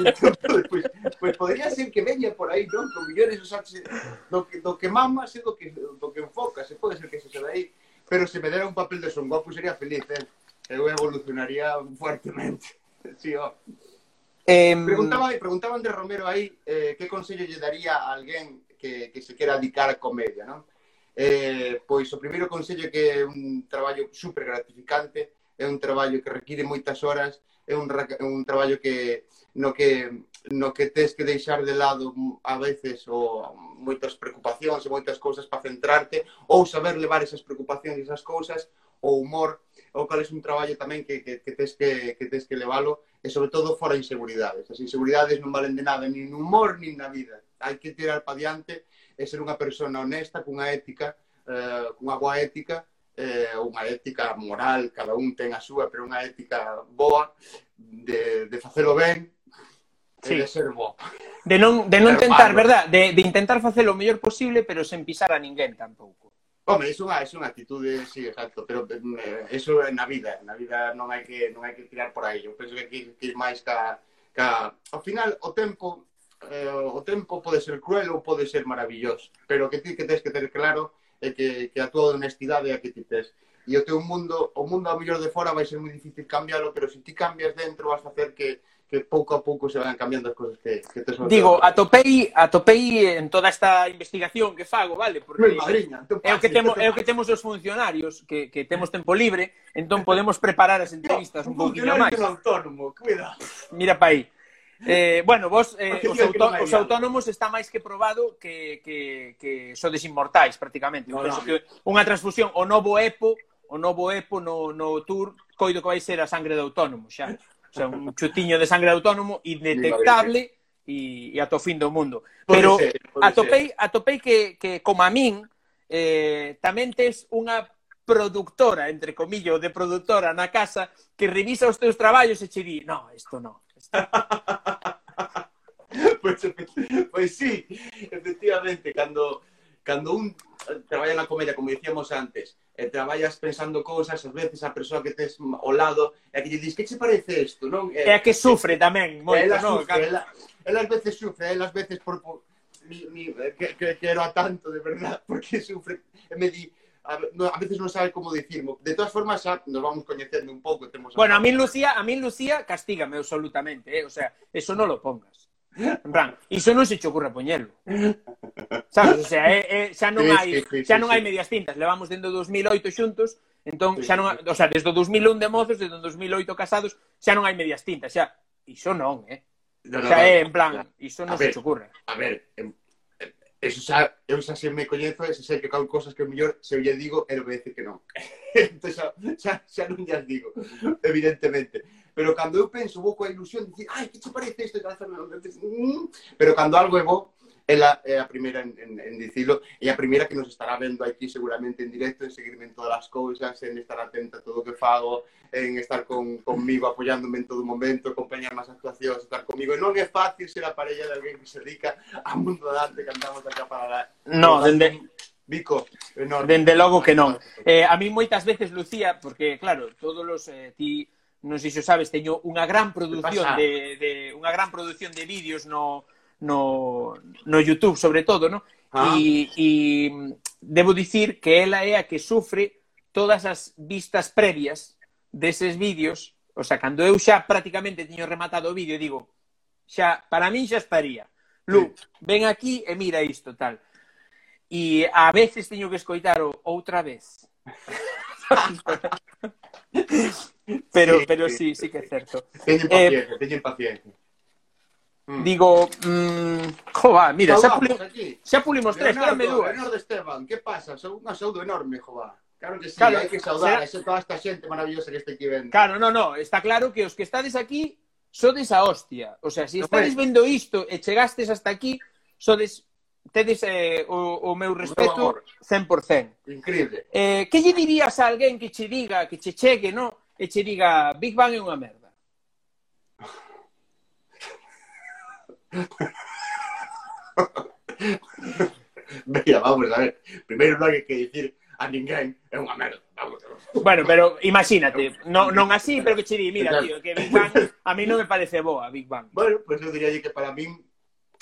entón, pois, pois podría ser que veña por aí, non? Con millores os axe, do que, do que mamas e do que, do que enfocas. Se pode ser que se se aí. Pero se me dera un papel de son guapo sería feliz, eh? Eu evolucionaría fuertemente. Sí, ó. Oh. Eh, preguntaba, preguntaba de Romero aí eh, que consello lle daría a alguén que, que se quera dedicar a comedia, non? Eh, pois o primeiro consello é que é un traballo super gratificante, é un traballo que require moitas horas, é un, un traballo que no que no que tes que deixar de lado a veces o moitas preocupacións e moitas cousas para centrarte ou saber levar esas preocupacións e esas cousas o humor ou cal é un traballo tamén que, que, que tes que, que tes que levalo e sobre todo fora inseguridades. As inseguridades non valen de nada, nin no humor, nin na vida. Hai que tirar para diante e ser unha persona honesta, cunha ética, eh, cunha boa ética, eh, unha ética moral, cada un ten a súa, pero unha ética boa de, de facelo ben, sí. de ser bo. De non, de non tentar, verdad? De, de intentar facer o mellor posible, pero sen pisar a ninguén tampouco. Home, é unha, é unha actitude, sí, exacto, pero eh, eso na vida, na vida non hai que non hai que tirar por aí. Eu penso que hai que máis ca, ca... Ao final, o tempo eh, o tempo pode ser cruel ou pode ser maravilloso, pero que ti que tens que ter claro é que, que a tua honestidade é a que ti tes. E o teu mundo, o mundo a mellor de fora vai ser moi difícil cambiálo, pero se ti cambias dentro vas a hacer que que pouco a pouco se van cambiando as cousas que, que te son. Digo, atopei, atopei en toda esta investigación que fago, vale? Porque Meu madriña, é o que temos, é o que temos os funcionarios, que, que temos tempo libre, entón podemos preparar as entrevistas un pouquinho máis. Un autónomo, cuida. Mira pa aí. Eh, bueno, vos, eh, os, autó os autónomos está máis que probado que, que, que sodes inmortais, prácticamente. No, no, que unha transfusión, o novo EPO, o novo EPO no, no Tour, coido que vai ser a sangre de autónomo, xa sea, un chutiño de sangre autónomo indetectable e, e ata o fin do mundo. Pero ser, atopei, ser. atopei que, que como a min, eh, tamén tes unha productora, entre comillas, de productora na casa que revisa os teus traballos e che di, no, isto non. Isto... pois, pois sí, efectivamente, cando, cando un traballa na comedia, como dicíamos antes, e traballas pensando cousas, ás veces a persoa que tes ao lado, e que lle dis, que che parece isto, non? É que sufre tamén, moito, ela non? Sufre, ela, ela ás veces sufre, ela ás veces por, por mi, mi, que, que, que era tanto, de verdad, porque sufre, e me di, a, no, a veces non sabe como dicirmo. De todas formas, xa nos vamos coñecendo un pouco. Temos bueno, a min Lucía, a min Lucía castígame absolutamente, eh? o sea, eso non lo pongas. En plan, iso non se che ocurre poñelo. Sabes, o sea, é, é, xa non hai xa non hai medias tintas, levamos dentro do 2008 xuntos, entón xa non, o sea, desde o 2001 de mozos, desde o 2008 casados, xa non hai medias tintas, xa iso non, eh. No, no, o sea, é en plan, iso non se che ocurre. A ver, eso xa, eu xa se me coñezo, e sei que cal cosas que o mellor se eu lle digo, ele vai decir que non. entón xa, xa, xa non lle digo, evidentemente pero cando eu penso, vou coa ilusión de dicir, ai, que che parece isto? Mm, pero cando algo é bo, ela é a primeira en, en, en dicilo, e a primeira que nos estará vendo aquí seguramente en directo, en seguirme en todas as cousas, en estar atenta a todo o que fago, en estar con, conmigo apoiándome en todo momento, acompañarme as actuacións, estar comigo. E non é fácil ser a parella de alguén que se dedica a mundo da arte, andamos acá para la... No, dende... Vico, enorme. Dende logo que non. Eh, a mí moitas veces, Lucía, porque, claro, todos os... Eh, ti non sei se sabes, teño unha gran produción de, de unha gran produción de vídeos no no no YouTube sobre todo, no? Ah. E, e debo dicir que ela é a que sufre todas as vistas previas deses vídeos, o sea, cando eu xa prácticamente teño rematado o vídeo, digo, xa para min xa estaría. Lu, ven aquí e mira isto tal. E a veces teño que escoitar outra vez. Pero sí, pero sí, sí que é certo. Teñen eh, paciencia, eh, teñen paciencia. Mm. Digo, mmm, jova, mira, xa, puli, xa pulimos tres, quédame dúas. Leonardo Esteban, que pasa? Son unha saúdo enorme, jova. Claro que sí, claro, hai que saudar será... a toda esta xente maravillosa que está aquí vendo. Claro, no, no, está claro que os que estades aquí sodes a hostia. O sea, se si estades vendo isto e chegastes hasta aquí, sodes tedes eh, o, o meu respeto 100%. Increíble. Eh, que lle dirías a alguén que che diga, que che chegue, no? e che diga Big Bang é unha merda. Veña, vamos a ver. Primeiro non hai que dicir a ninguén é unha merda. Vamos. Bueno, pero imagínate, non, non así, pero que che di, mira, tío, que Big Bang a mí non me parece boa, Big Bang. Bueno, pois pues eu diría que para min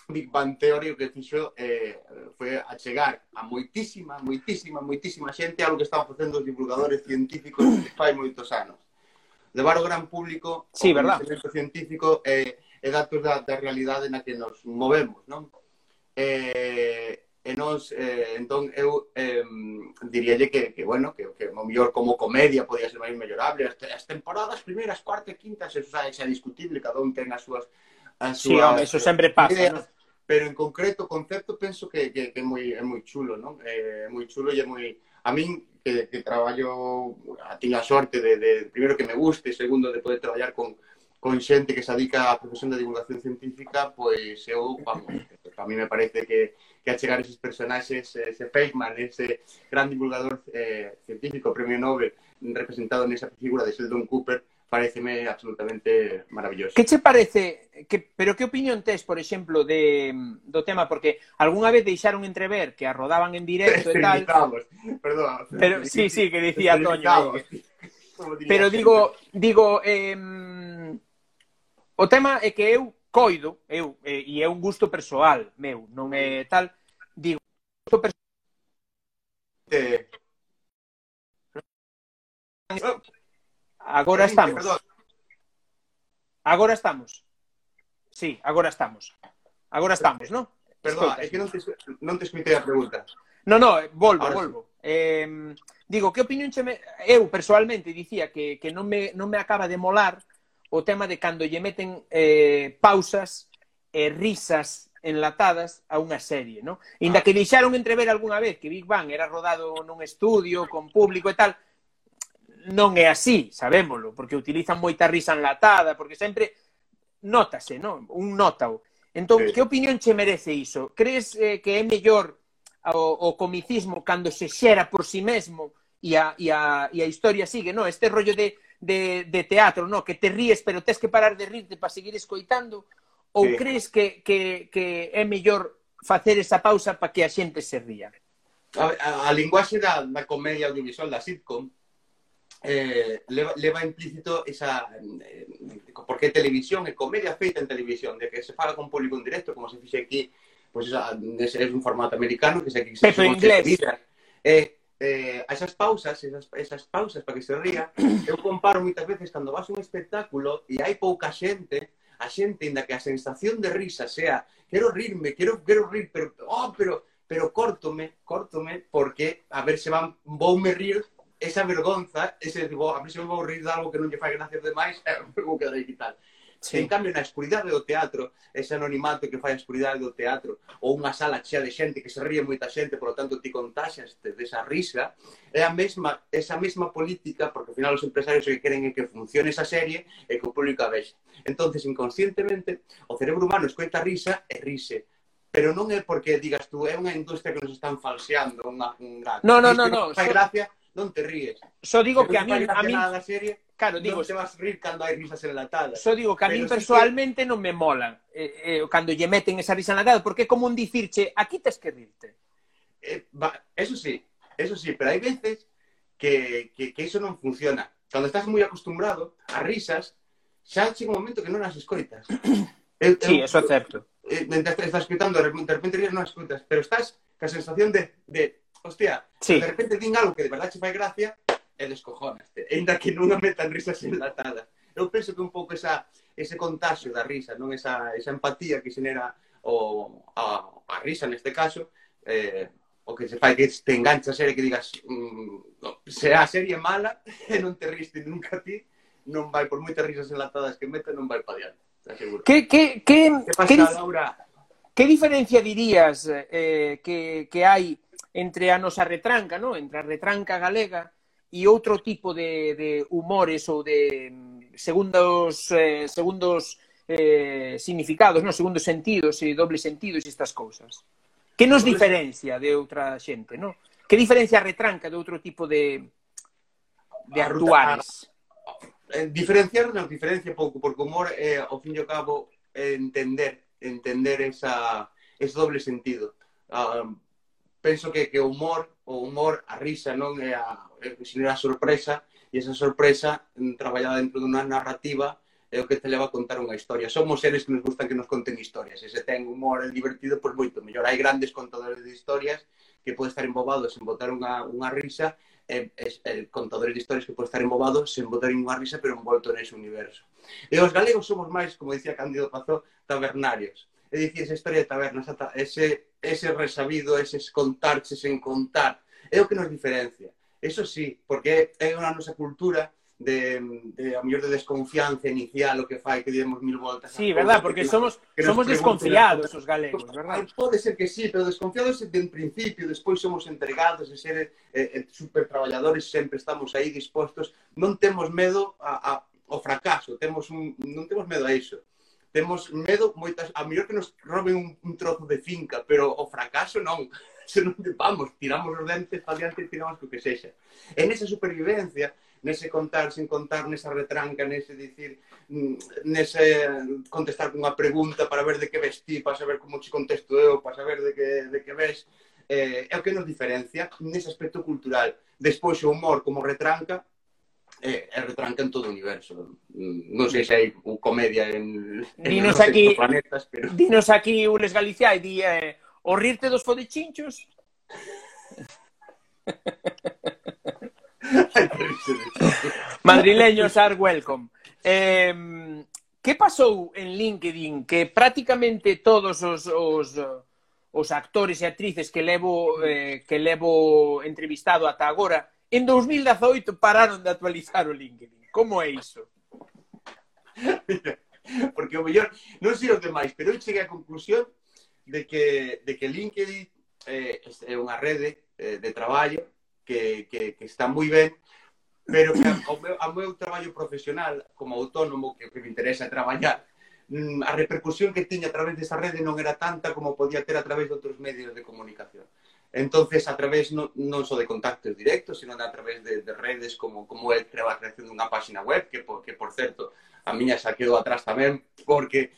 Big Bang Theory o que fixo eh, foi achegar a moitísima, moitísima, moitísima xente algo que estaban facendo os divulgadores científicos fai moitos anos levar o gran público sí, o científico e, e datos da, da realidade na que nos movemos, non? Eh, e, e nos, eh, entón, eu eh, diríalle que, que, bueno, que, que o mellor como comedia podía ser máis mellorable. As, as temporadas primeiras, cuarta e quinta, eso xa, xa é discutible, cada un ten as súas... As súas sí, home, eso sempre pasa, ideas, ¿no? pero en concreto o concepto penso que, que, que é moi é moi chulo, non? Eh, é moi chulo e é moi a min que, que traballo a tiña a sorte de, de que me guste, segundo de poder traballar con con xente que se dedica á profesión de divulgación científica, pois eu, vamos, a mí me parece que, que achegar esos personaxes, ese Feynman, ese gran divulgador eh, científico, premio Nobel, representado nesa figura de Sheldon Cooper, pareceme absolutamente maravilloso. Que che parece, que, pero que opinión tes, por exemplo, de, do tema? Porque algunha vez deixaron entrever que a rodaban en directo e tal. Perdón. Pero, sí, sí, que dicía Toño. Que... Pero digo, digo eh, o tema é que eu coido, eu, e é un gusto persoal meu, non é tal, digo, gusto persoal... Eh... eh. Agora estamos. Agora estamos. Sí, agora estamos. Agora estamos, non? Perdón, é que non te, non te escutei a pregunta. No, no, eh, volvo, Ahora volvo. Sí. Eh, digo, que opinión cheme... Eu, personalmente, dicía que, que non, me, non me acaba de molar o tema de cando lle meten eh, pausas e risas enlatadas a unha serie, non? Inda ah. que deixaron entrever algunha vez que Big Bang era rodado nun estudio, con público e tal, non é así, sabémolo, porque utilizan moita risa enlatada, porque sempre notase, non? Un notao. Entón, sí. que opinión che merece iso? Crees eh, que é mellor o, o comicismo cando se xera por si sí mesmo e a, e a, e a historia sigue, non? Este rollo de, de, de teatro, non? Que te ríes, pero tens que parar de rirte para seguir escoitando? Ou sí. crees que, que, que é mellor facer esa pausa para que a xente se ría? A, a, a linguaxe da, da comedia audiovisual da sitcom eh, leva, leva implícito esa eh, porque televisión, é comedia feita en televisión, de que se fala con público en directo, como se fixe aquí, pois pues, esa, é un formato americano que se aquí se inglés. Eh, eh, esas pausas, esas, esas pausas para que se ría, eu comparo moitas veces cando vas a un espectáculo e hai pouca xente, a xente inda que a sensación de risa sea, quero rirme, quero quero rir, pero oh, pero pero córtome, córtome porque a ver se van voume rir esa vergonza, ese tipo, a mí se me vou rir de algo que non lle fai gracia demais, e vou quedar aquí tal. Sí. En cambio, na escuridade do teatro, ese anonimato que fai a escuridade do teatro, ou unha sala chea de xente que se ríe moita xente, por lo tanto, ti contaxas desa risa, é a mesma, esa mesma política, porque ao final os empresarios que queren é que funcione esa serie e que o público a vexe. entonces inconscientemente, o cerebro humano escoita risa e rise pero non é porque digas tú, é unha industria que nos están falseando, unha, unha... No, no, no, no. Fai no, gracia, so non te ríes. Só digo que, que a mí, a mí... Da serie, claro, digo, non te vas rir cando hai risas enlatadas. Só digo que a mí persoalmente que... non me molan eh, eh, cando lle meten esa risa enlatada, porque é como un dicirche, aquí tes que rirte. Eh, va, eso sí, eso sí, pero hai veces que, que, que iso non funciona. Cando estás moi acostumbrado a risas, xa chega un momento que non as escoitas. eu, sí, eso é certo. Eh, estás escutando, de repente, de repente non as escoitas, pero estás ca sensación de, de hostia, sí. de repente din algo que de verdade che fai gracia, e descojonaste, ainda que non a metan risas enlatadas. Eu penso que un pouco esa, ese contagio da risa, non esa, esa empatía que xenera o, a, a risa neste caso, eh, o que se fai que te engancha a serie que digas mm, no, se a serie mala e non te riste nunca a ti, non vai por moitas risas enlatadas que mete, non vai pa diante. Que, que, que, que pasa, que, Laura? Que diferencia dirías eh, que, que hai entre a nosa retranca, no? entre a retranca galega e outro tipo de, de humores ou de mm, segundos, eh, segundos eh, significados, no? segundos sentidos e dobles sentidos e estas cousas? Que nos diferencia de outra xente, no? Que diferencia a retranca de outro tipo de, de actuares? Eh, Diferenciarnos diferencia pouco, porque o humor, eh, ao fin e ao cabo, entender entender esa, ese doble sentido. Uh, penso que, que o humor, o humor, a risa, non é eh, a, eh, é a sorpresa, e esa sorpresa mm, traballada dentro dunha narrativa é o que te leva a contar unha historia. Somos seres que nos gustan que nos conten historias. E se ten humor e divertido, pois moito mellor. Hai grandes contadores de historias que pode estar embobados en botar unha, unha risa, e, e, e contadores de historias que pode estar embobados sen botar unha risa, pero envolto nese universo. E os galegos somos máis, como dicía Cándido Pazó, tabernarios. É dicir, esa historia de tabernas, ese, ese resabido, eses contarches en contar, é o que nos diferencia. Eso sí, porque é unha nosa cultura de, de a mellor de desconfianza inicial o que fai que demos mil voltas. Sí, verdad, porque que, somos que somos desconfiados os galegos, verdad? Pode ser que sí, pero desconfiados de en principio, despois somos entregados de ser eh, eh super traballadores, sempre estamos aí dispostos, non temos medo a, a o fracaso, temos un, non temos medo a iso. Temos medo moitas, a mellor que nos roben un, un trozo de finca, pero o fracaso non. Se non vamos, tiramos os dentes para diante e tiramos o que sexa. En esa supervivencia, nese contar sen contar, nesa retranca, nese dicir, mm, nese contestar cunha pregunta para ver de que ves ti, para saber como te contesto eu, para saber de que, de que ves, eh, é o que nos diferencia nese aspecto cultural. Despois o humor como retranca e, e retrancan todo o universo. Mm, non sei se hai comedia en, en dinos aquí, planetas, pero... Dinos aquí Ules Galicia e di eh, o rirte dos fodechinchos. Madrileños are welcome. Eh, que pasou en LinkedIn que prácticamente todos os, os, os actores e actrices que levo eh, que levo entrevistado ata agora En 2018 pararon de actualizar o LinkedIn. Como é iso? Porque o mellor, non sei os demais, pero eu cheguei á conclusión de que, de que LinkedIn eh, é unha rede eh, de traballo que, que, que está moi ben, pero que ao meu, ao meu traballo profesional como autónomo que, que me interesa traballar, mm, a repercusión que tiña a través desa rede non era tanta como podía ter a través de outros medios de comunicación. Entonces, a través non, non só de contactos directos, sino a través de, de redes como, como é a creación dunha páxina web, que, por, que por certo, a miña xa quedou atrás tamén, porque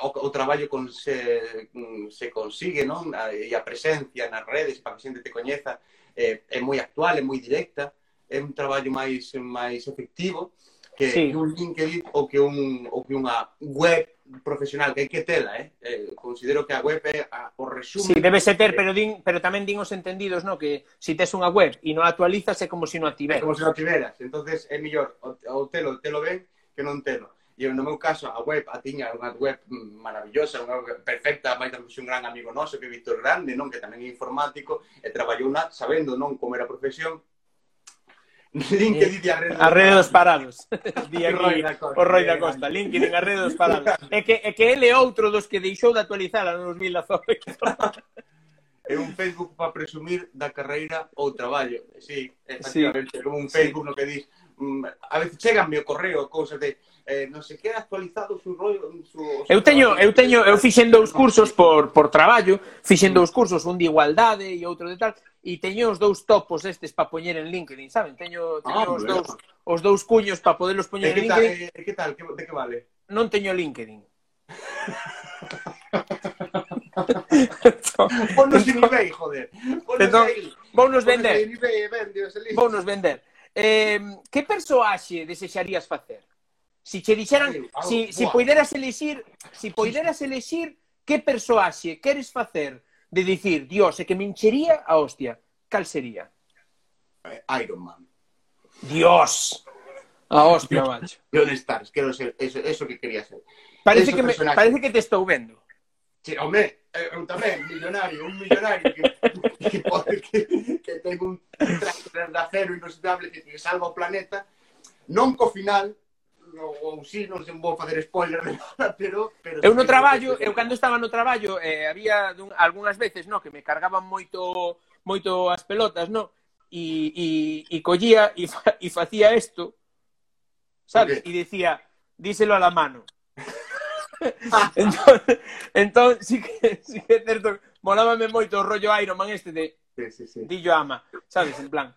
o, o traballo con, se, mm, se consigue, non? E a presencia nas redes, para que a xente te coñeza, eh, é moi actual, é moi directa, é un traballo máis, máis efectivo, que, sí. que un LinkedIn ou que, un, ou que unha web profesional, que hai que tela, eh? eh considero que a web é a, o resumo... Sí, debe ser ter, pero, din, pero tamén din os entendidos, no? que se si tes unha web e non actualizas é como se si non ativeras. É como se si non tiveras. entonces é mellor o, o telo, telo ben que non telo. E no meu caso, a web, a tiña unha web maravillosa, unha web perfecta, máis tamén un gran amigo noso, que é Víctor Grande, non? que tamén é informático, e traballou na, sabendo non como era a profesión, LinkedIn e a rede, a rede dos parados. Di aquí, Roy da Costa. O Roy da Costa. LinkedIn, a rede dos parados. É que, é que ele é outro dos que deixou de actualizar a 2018. É un Facebook para presumir da carreira ou traballo. Sí, efectivamente. Sí. Como un Facebook sí. no que dis... Mm, a veces cheganme o correo, cousas de eh, non se queda actualizado o seu rollo... Su, eu teño, eu teño, eu fixen dous cursos por, por traballo, fixen dous cursos, un de igualdade e outro de tal, e teño os dous topos estes para poñer en LinkedIn, saben? Teño, ah, teño ah, os, dous, os dous cuños para poderlos poñer eh, en LinkedIn. Eh, tal, eh, que tal? Que, de que vale? Non teño LinkedIn. Entón, Ponnos en entón, eBay, joder. Ponnos entón. Vounos vender. Vounos vender. Eh, que persoaxe desexarías facer? Si che dixeran, si, si poideras elixir, si poideras elixir que persoaxe queres facer de dicir, Dios, é que me enchería a hostia, cal sería? Iron Man. Dios! A hostia, macho. Yo de Stars, quero ser eso, eso que quería ser. Parece, eso que, me, parece que te estou vendo. Che, home, eu eh, tamén, millonario, un millonario que, que, pode, que, que ten un traje de acero inoxidable que, que salva o planeta, non co final, ou si, non se vou facer spoiler pero, pero eu no traballo, eu cando estaba no traballo eh, había dun, algunhas veces no, que me cargaban moito moito as pelotas, no? E, e, e collía e, fa, e facía isto, sabes? E dicía, díselo a la mano. entón, entón, sí que, sí que é certo, molábame moito o rollo Iron Man este de sí, sí, sí. dillo ama, sabes? En plan,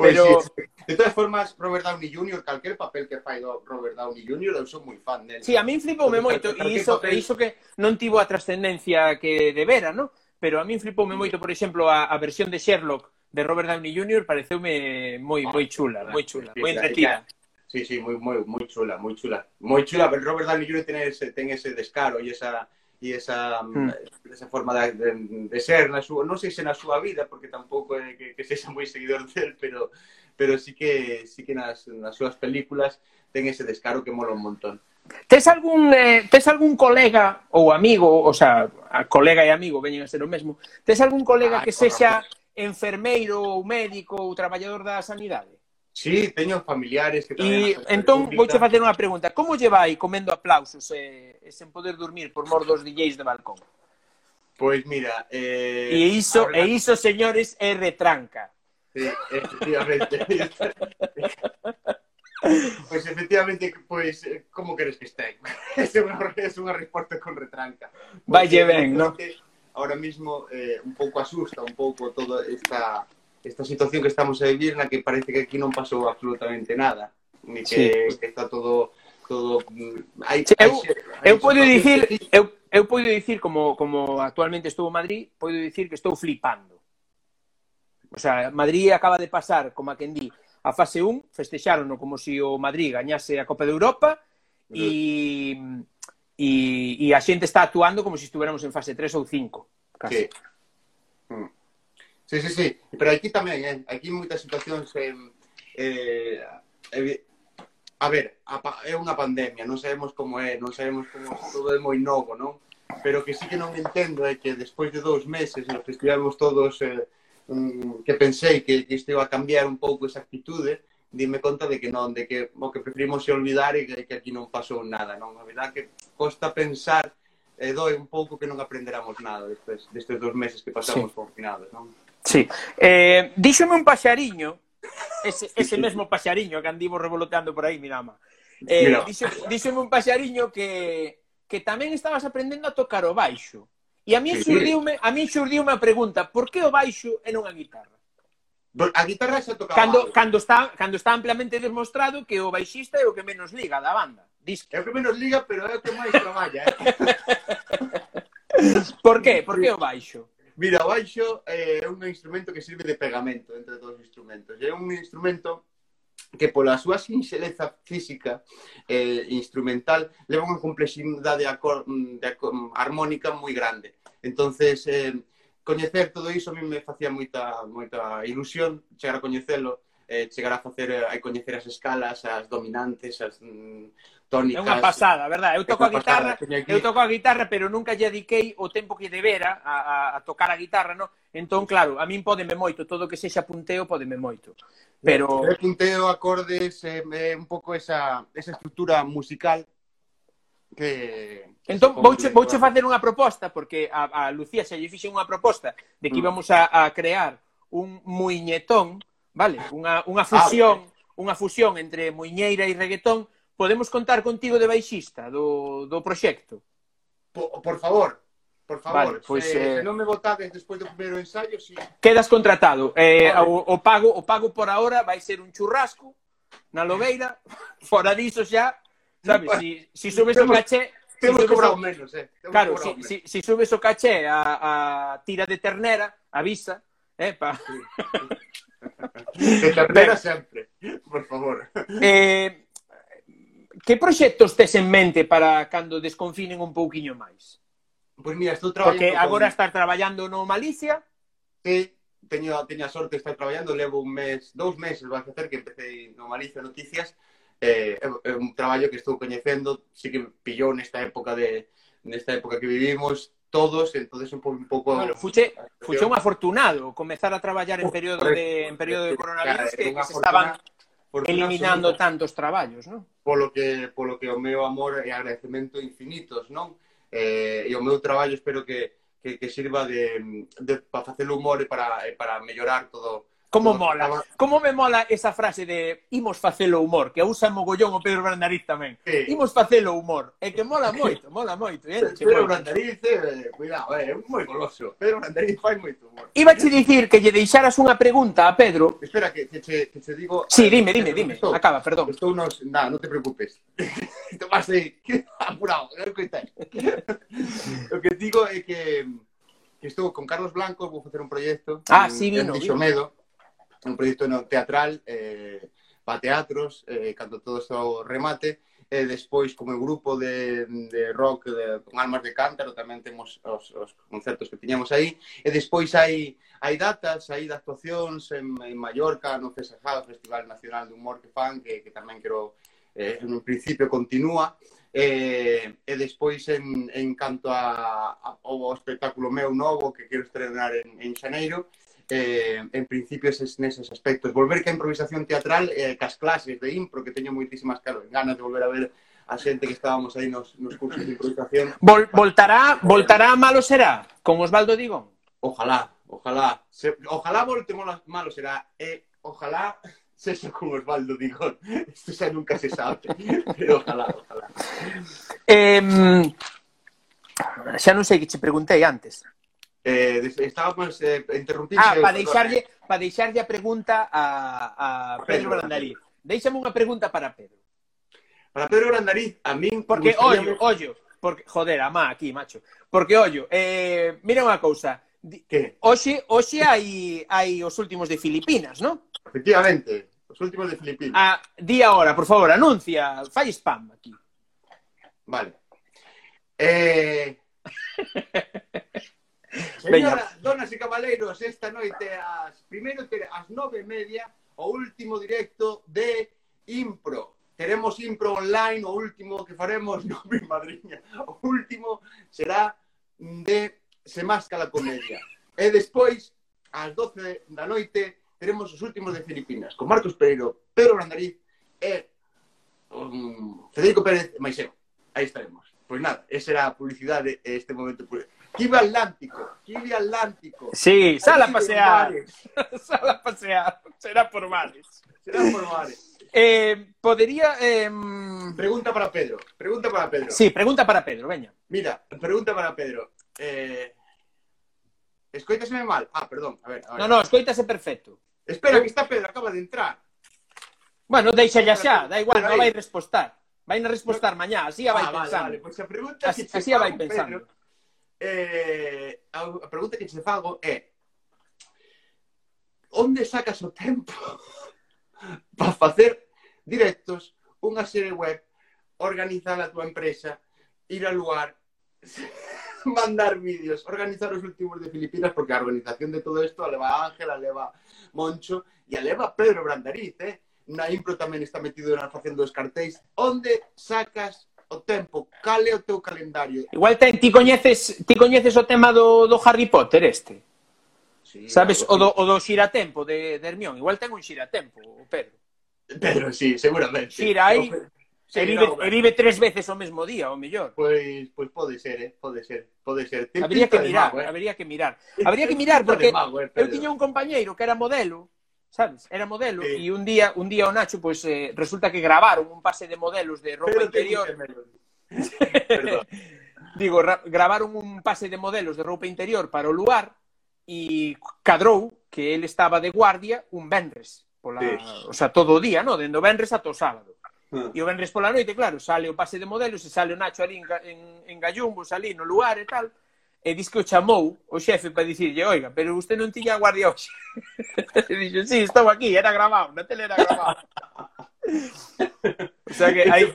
Pois Pero- sí. De todas formas, Robert Downey Jr., calquer papel que fai do Robert Downey Jr., eu sou moi fan dele. Sí, a min flipoume moito e iso, papel- iso que non tivo a trascendencia que debera, ¿no? Pero a min flipoume moito, por exemplo, a, a versión de Sherlock de Robert Downey Jr. pareceume moi moi chula, moi chula, moi entretida. Sí, sí, moi, moi, moi chula, moi chula. Moi chula, pero Robert Downey Jr. ten ese, ten ese descaro e esa e esa, mm. Hmm. esa forma de, de, de ser na súa, non sei se na súa vida, porque tampouco é que, que sexa moi seguidor del, pero pero sí que sí que nas, nas súas películas ten ese descaro que mola un montón. Tes algún, eh, tes algún colega ou amigo, o sea, a colega e amigo veñen a ser o mesmo, tes algún colega ah, que sexa enfermeiro ou médico ou traballador da sanidade? Sí, teño familiares que E traballan na entón vouche facer unha pregunta. Como lle vai comendo aplausos e, e sen poder dormir por mor dos DJs de balcón? Pois mira, eh, E iso, a verdad- e iso, señores, é retranca. Sí, efectivamente. pois efectivamente, pois, eh, como queres que este? é unha, é unha resposta con retranca. Valle ben, ¿no? Ahora mismo eh, un pouco asusta un pouco toda esta esta situación que estamos a vivir na que parece que aquí non pasou absolutamente nada, ni que, sí. que está todo todo mm, hai, sí, eu, hai, eu podo dicir eu, eu podo dicir como como actualmente estou en Madrid, podo dicir que estou flipando. O sea, Madrid acaba de pasar, como a quen di, a fase 1, festexárono como se si o Madrid gañase a Copa de Europa e uh -huh. e, e a xente está actuando como se si estuviéramos en fase 3 ou 5, casi. Sí. Mm. Sí, sí, sí. Pero aquí tamén, eh? Aquí moitas situacións eh, eh, eh, a ver, a, é unha pandemia, non sabemos como é, non sabemos como todo é moi novo, non? Pero que sí que non entendo é que despois de dous meses nos que estivemos todos eh, mm, que pensei que, que isto iba a cambiar un pouco esa actitude, dime conta de que non, de que o que preferimos é olvidar e que, que aquí non pasou nada, non? A verdad que costa pensar e doe un pouco que non aprenderamos nada destes, destes dos meses que pasamos Sí. confinados, non? Sí. Eh, díxome un paxariño, ese, ese mesmo paxariño que andivo revoloteando por aí, mirama. Eh, Mira. díxome, díxome un paxariño que, que tamén estabas aprendendo a tocar o baixo. E a mí sí. xurdiume, a mí xurdiume a pregunta, por que o baixo e non a guitarra? A guitarra xa tocaba cando, baixo. cando, está, cando está ampliamente demostrado que o baixista é o que menos liga da banda. Dis que... É o que menos liga, pero é o que máis traballa. Eh? por que? Por que o baixo? Mira, o baixo eh, é un instrumento que sirve de pegamento entre todos os instrumentos. É un instrumento que pola súa sinxeleza física e eh, instrumental leva unha complexidade de, acor, de acor, armónica moi grande. Entonces, eh, coñecer todo iso a mí me facía moita, moita ilusión chegar a coñecelo, eh, chegar a facer, a coñecer as escalas, as dominantes, as, mm, tónicas. É unha pasada, verdad? Eu toco a guitarra, pasada, eu toco a guitarra, pero nunca lle dediquei o tempo que debera a, a, a tocar a guitarra, no? Entón, claro, a min podeme moito, todo que sexa punteo podeme moito. Pero é punteo, acordes, eh, un pouco esa esa estrutura musical que Entón, vouche, vouche facer unha proposta, porque a, a Lucía se lle fixe unha proposta de que mm. íbamos a, a crear un muiñetón, vale? Unha, unha ah, fusión, ah, unha fusión entre muiñeira e reggaetón, podemos contar contigo de baixista do, do proxecto? Por, por favor, por favor, vale, pois, eh, eh... non me votades despois do primeiro ensaio, si... Quedas contratado. Eh, vale. o, o, pago, o pago por ahora vai ser un churrasco na Lobeira, fora diso xa, sabes, si, si subes o caché... Temos si cobrado o... menos, eh. Temos claro, si, menos. si, si subes o caché a, a tira de ternera, avisa, eh, pa... Sí. De ternera sempre, por favor. Eh, que proxectos tes en mente para cando desconfinen un pouquiño máis? Pois pues mira, estou traballando... Porque agora con... estás traballando no Malicia. Sí, teño, teño a sorte de estar traballando, levo un mes, dous meses vai facer que empecé no Malicia Noticias, eh, é un traballo que estou coñecendo, sí que pillou nesta época de nesta época que vivimos, todos, entonces un pouco... Un pouco bueno, fuche, fuche un afortunado comezar a traballar en período de, en período de coronavirus que, eh, que se estaban Porque Eliminando absoluta, tantos traballos, non? Polo que, polo que o meu amor e agradecemento infinitos, non? Eh, e o meu traballo espero que, que, que sirva de, de, para facer humor e para, e para mellorar todo, Como mola, como me mola esa frase de imos facelo humor, que usa mogollón o Pedro Brandariz tamén. Sí. Imos facelo humor, é que mola moito, mola moito. Eh? Pedro Brandariz, eh, cuidado, é eh, moi goloso. Pedro Brandariz fai moito humor. Iba che dicir que lle deixaras unha pregunta a Pedro. Espera, que, que, che, que che digo... Sí, dime, dime, dime, estou, acaba, perdón. Estou nos... Nah, non te preocupes. Tomás, que apurado, o que digo é que que estou con Carlos Blanco, vou facer un proxecto ah, sí, vino, en Vino un proxecto no teatral eh, para teatros, eh, cando todo está o remate, e despois como grupo de, de rock de, con almas de cántaro tamén temos os, os concertos que tiñamos aí. E despois hai hai datas, hai de actuacións en, en Mallorca, no FESAJA, o Festival Nacional de Humor que fan, que, que tamén quero eh, en un principio continúa. Eh, e despois en, en canto a, a, ao espectáculo meu novo que quero estrenar en, en Xaneiro eh, en principio eses, neses aspectos. Volver que a improvisación teatral eh, clases de impro, que teño moitísimas ganas de volver a ver a xente que estábamos aí nos, nos cursos de improvisación. Vol, voltará, voltará malo será con Osvaldo Digón. Ojalá, ojalá. Se, ojalá volte malo será. E ojalá sexa con Osvaldo Digón. Isto xa nunca se sabe. Pero ojalá, ojalá. Eh, xa non sei que che preguntei antes. Eh, estábamos eh, interrumpindo. Ah, para deixarlle, pa deixarlle a pregunta a, a Pedro, Pedro Brandariz. Deixame unha pregunta para Pedro. Para Pedro Brandariz, a min... Porque, gustaría... ollo, ollo, porque, joder, a má aquí, macho. Porque, ollo, eh, mira unha cousa. Que? Hoxe, hoxe hai, hai os últimos de Filipinas, non? Efectivamente, os últimos de Filipinas. Ah, di ahora, por favor, anuncia, fai spam aquí. Vale. Eh... Señora, donas e cabaleiros, esta noite as primeiro as nove e media o último directo de Impro. Teremos Impro online, o último que faremos, no mi madriña, o último será de Se Máscara Comedia. E despois, ás 12 da noite, teremos os últimos de Filipinas, con Marcos Pereiro, Pedro Brandariz e um, Federico Pérez Maiseo. Aí estaremos. Pois nada, esa era a publicidade este momento Kiwi Atlántico, Kiwi Atlántico. Sí, sal a pasear. Sal a pasear. Será por mares. Será por bares. Eh, podería... Eh... Pregunta para Pedro. Pregunta para Pedro. Sí, pregunta para Pedro, veña. Mira, pregunta para Pedro. Eh... Escoitaseme mal? Ah, perdón. A ver, a ver. No, no, escoítase perfecto. Espera, que está Pedro, acaba de entrar. Bueno, deixa ya xa, da igual, non vai respostar. Vai na respostar mañá, así a vai ah, vale, pensando. vale. Pois a pregunta Así, que así a vai pensando. Pedro, eh, a pregunta que se fago é onde sacas o tempo para facer directos, unha serie web, organizar a túa empresa, ir a lugar, mandar vídeos, organizar os últimos de Filipinas, porque a organización de todo isto a leva a Ángela, a leva Moncho e a leva Pedro Brandariz, eh? Na Impro tamén está metido na facendo dos cartéis. Onde sacas o tempo, cal é o teu calendario? Igual ten, ti coñeces, ti coñeces o tema do, do Harry Potter este? Sí, Sabes, o do, o do xiratempo de, de Hermión. Igual ten un xiratempo, o Pedro. Pedro, sí, seguramente. Xira aí, sí, e, vive, no, e vive tres veces o mesmo día, o mellor. Pois, pois pode ser, eh? pode ser, pode ser. Ten habría que mirar, mago, eh? habría que mirar. Habría que mirar, porque mago, eh, eu tiña un compañeiro que era modelo, sabes? Era modelo e eh, un día un día o Nacho pois pues, eh, resulta que gravaron un pase de modelos de roupa interior. Digo, gravaron un pase de modelos de roupa interior para o lugar e cadrou que el estaba de guardia un venres, pola, sí. o sea, todo o día, no, dendo venres ata o sábado. E o venres pola noite, claro, sale o pase de modelos e sale o Nacho ali en, en, en Gallumbos, ali no lugar e tal, e diz que o chamou o xefe para dicirlle, oiga, pero usted non tiña guardia hoxe. e dixo, sí, estaba aquí, era grabado, na tele era grabado. o sea que hai...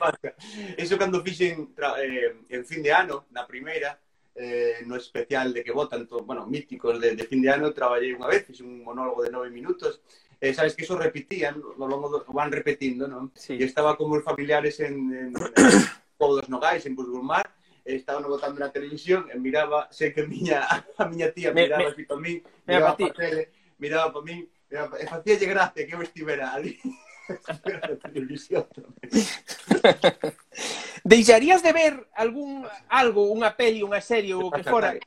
Eso cando fixen eh, en fin de ano, na primeira, eh, no especial de que votan, to, bueno, míticos de, de fin de ano, traballei unha vez, fixe un monólogo de nove minutos, eh, sabes que eso repetían, lo, longo do, van repetindo, non? Sí. E estaba como os familiares en, en, en, en todos nogais, en Busgurmar, Eh, estaba no botando na televisión e miraba, sei que a miña, a miña tía miraba me, así para mí, miraba para tele, miraba para mí, miraba pa... e facíalle gracia que eu estivera ali. televisión tamén. Deixarías de ver algún algo, unha peli, unha serie ou o que fora,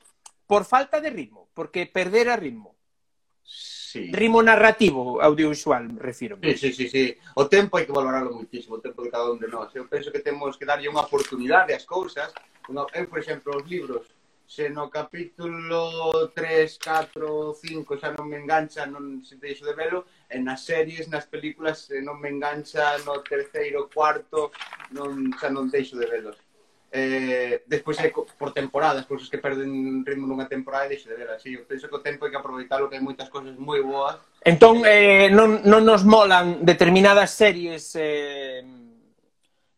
por falta de ritmo, porque perder a ritmo sí. ritmo narrativo, audiovisual, refiro. Sí, sí, sí, sí. O tempo hai que valorarlo muitísimo, o tempo de cada un de nós. Eu penso que temos que darlle unha oportunidade ás cousas. Eu, por exemplo, os libros, se no capítulo 3, 4, 5 xa non me engancha, non se deixo de velo, e nas series, nas películas, se non me engancha no terceiro, cuarto, non, xa non deixo de velos eh, despois é por temporadas, cousas que perden ritmo nunha temporada e deixo de ver así. Eu penso que o tempo hai que aproveitarlo, que hai moitas cousas moi boas. Entón, eh, non, non nos molan determinadas series eh,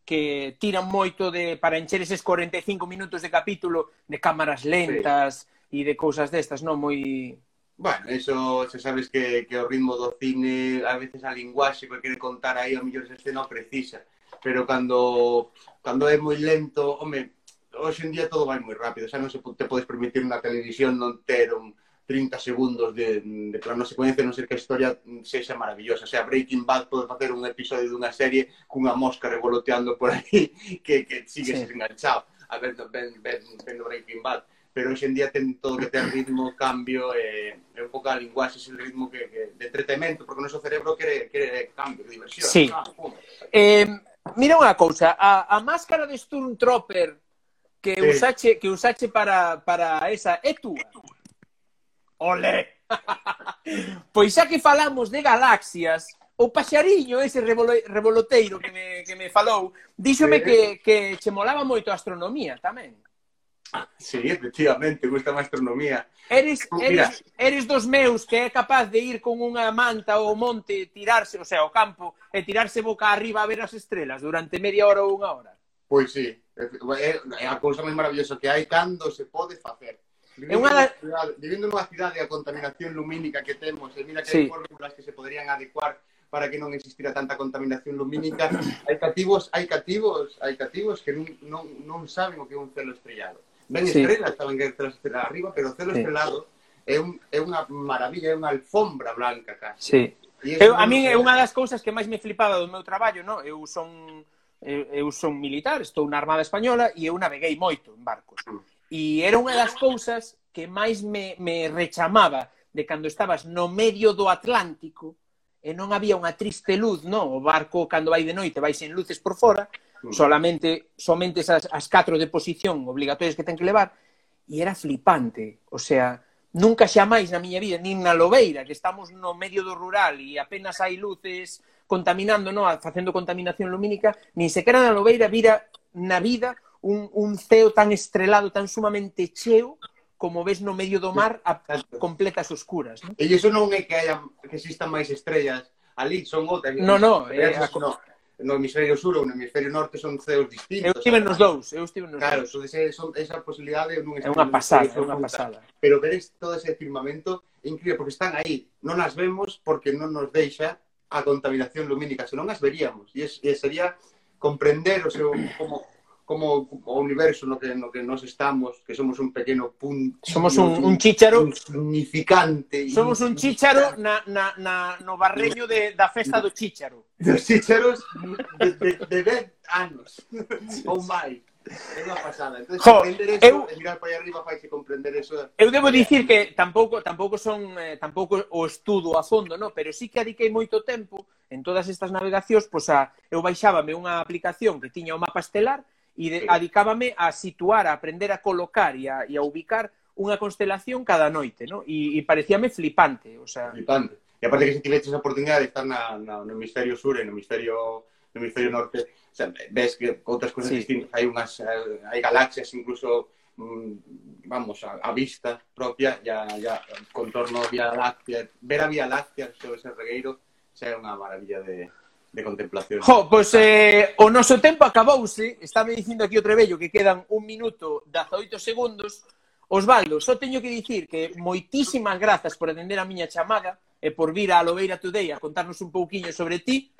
que tiran moito de para encher eses 45 minutos de capítulo de cámaras lentas sí. e de cousas destas, non moi... Bueno, eso se sabes que, que o ritmo do cine, a veces a linguaxe que quere contar aí, a mellor ese non precisa pero cando, cando é moi lento, home, hoxe en día todo vai moi rápido, xa non se te podes permitir na televisión non ter un 30 segundos de, de plano secuencia, non ser que a historia sexa maravillosa. O sea, Breaking Bad pode facer un episodio dunha serie cunha mosca revoloteando por aí que, que sigues sí. enganchado a ver ben, ben, ben Breaking Bad pero hoxe en día ten todo que ter ritmo, cambio, eh, un pouco a linguaxe, ese ritmo que, que, de entretenimento, porque o noso cerebro quere, quere cambio, diversión. Sí. Ah, eh, mira unha cousa, a, a máscara de Stormtrooper que sí. usache que usache para, para esa é túa. Ole. pois xa que falamos de galaxias, o paxariño ese revolo, revoloteiro que me, que me falou, díxome sí. que, que che molaba moito a astronomía tamén. Sí, efectivamente, gusta a astronomía. Eres, eres, eres dos meus que é capaz de ir con unha manta ao monte, tirarse, o sea, ao campo, e tirarse boca arriba a ver as estrelas durante media hora ou unha hora. Pois sí, é a cousa máis maravillosa que hai cando se pode facer. Vivindo, unha... nunha cidade, vivindo nunha cidade a contaminación lumínica que temos, e mira que sí. hai fórmulas que se poderían adecuar para que non existira tanta contaminación lumínica, hai cativos, hai cativos, hai cativos que non, non, non saben o que é un celo estrellado Ben sí. estrelas tamén que estrelas arriba, pero o celo sí. estrelado é, un, é unha maravilla, é unha alfombra blanca casi. Sí. Eu, a min é unha das cousas que máis me flipaba do meu traballo, no? eu son eu son militar, estou na Armada Española e eu naveguei moito en barcos. Mm. E era unha das cousas que máis me, me rechamaba de cando estabas no medio do Atlántico e non había unha triste luz, no? o barco cando vai de noite vai sen luces por fora, Mm. Solamente, somente esas, as catro de posición obligatorias que ten que levar, e era flipante. O sea, nunca xa máis na miña vida, nin na Lobeira, que estamos no medio do rural e apenas hai luces contaminando, no, facendo contaminación lumínica, nin sequera na Lobeira vira na vida un, un ceo tan estrelado, tan sumamente cheo, como ves no medio do mar a, completas oscuras. ¿no? E iso non é que, haya, que existan máis estrellas, ali son outras. No, no, eh, a, no no hemisferio sur ou no hemisferio norte son ceos distintos. Eu estive nos dous, eu estive nos Claro, dous. Claro, son esa posibilidade non é unha pasada, é unha pasada. Pero veres todo ese firmamento é increíble porque están aí, non as vemos porque non nos deixa a contaminación lumínica, senón as veríamos. E, es, e sería comprender o seu como como o universo no que, no que nós estamos, que somos un pequeno punto... Somos un, un, chícharo... Un significante... Somos un chícharo na, na, na, no barreño de, da festa do chícharo. Dos chícharos de, de, de 10 anos, ou máis. É unha pasada. Entón, jo, eso, eu, e mirar para arriba faise comprender eso. Eu debo dicir que tampouco tampouco son eh, tampouco o estudo a fondo, no, pero sí que adiquei moito tempo en todas estas navegacións, pois a, eu baixábame unha aplicación que tiña o mapa estelar e de, adicábame a situar, a aprender a colocar e a, e a ubicar unha constelación cada noite, ¿no? E, e parecíame flipante, o sea... Flipante. E aparte que se tiveches a oportunidade de estar na, na, no hemisferio sur e no hemisferio no hemisferio norte, o sea, ves que outras cousas sí. distintas, hai unhas eh, hai galaxias incluso mm, vamos, a, a vista propia e a, a contorno Vía Láctea, ver a Vía Láctea sobre ese regueiro, xa é unha maravilla de, de contemplación. Jo, pois eh, o noso tempo acabouse, Estáme dicindo aquí o Trebello que quedan un minuto 18 segundos. Osvaldo, só teño que dicir que moitísimas grazas por atender a miña chamada e por vir a Alobeira Today a contarnos un pouquiño sobre ti.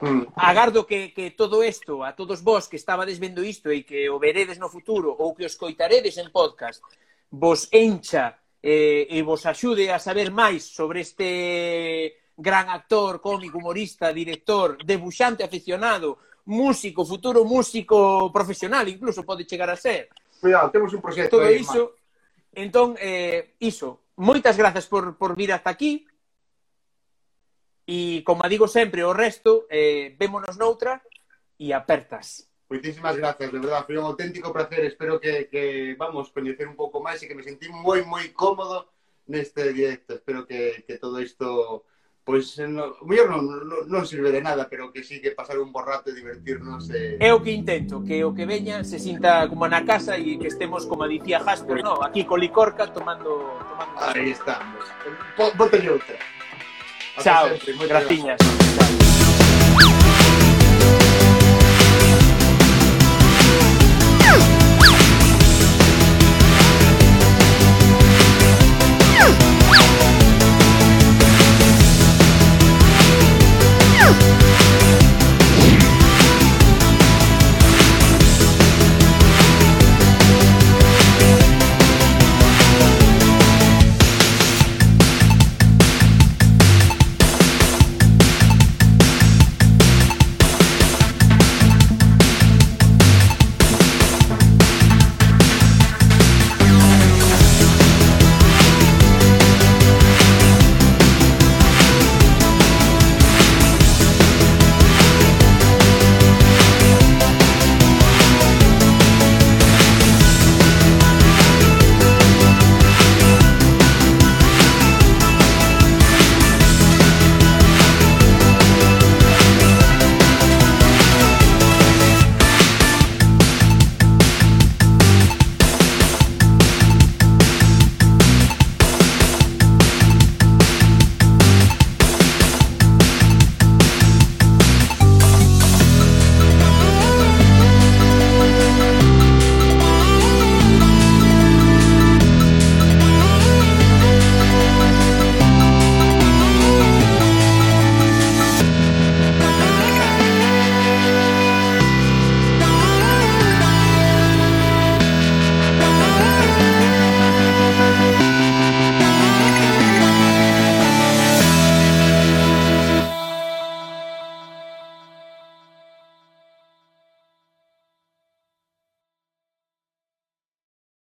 Mm. Agardo que, que todo isto, a todos vós que estabades vendo isto e que o veredes no futuro ou que os coitaredes en podcast, vos encha eh, e vos axude a saber máis sobre este gran actor, cómico, humorista, director, debuxante aficionado, músico, futuro músico profesional, incluso pode chegar a ser. Cuidado, temos un proxecto Todo aí, iso, man. entón, eh, iso, moitas grazas por, por vir hasta aquí, e, como digo sempre, o resto, eh, vémonos noutra e apertas. Moitísimas grazas, de verdad, foi un auténtico placer, espero que, que vamos, coñecer un pouco máis e que me sentí moi, moi cómodo neste directo, espero que, que todo isto pois no, mellor non, non, non sirve de nada, pero que sí que pasar un borrato e divertirnos. E... Eh... É o que intento, que o que veña se sinta como na casa e que estemos, como dicía Jasper, no, aquí con licorca tomando... tomando Aí estamos. Eh, bote outra. Chao, graciñas. Chao.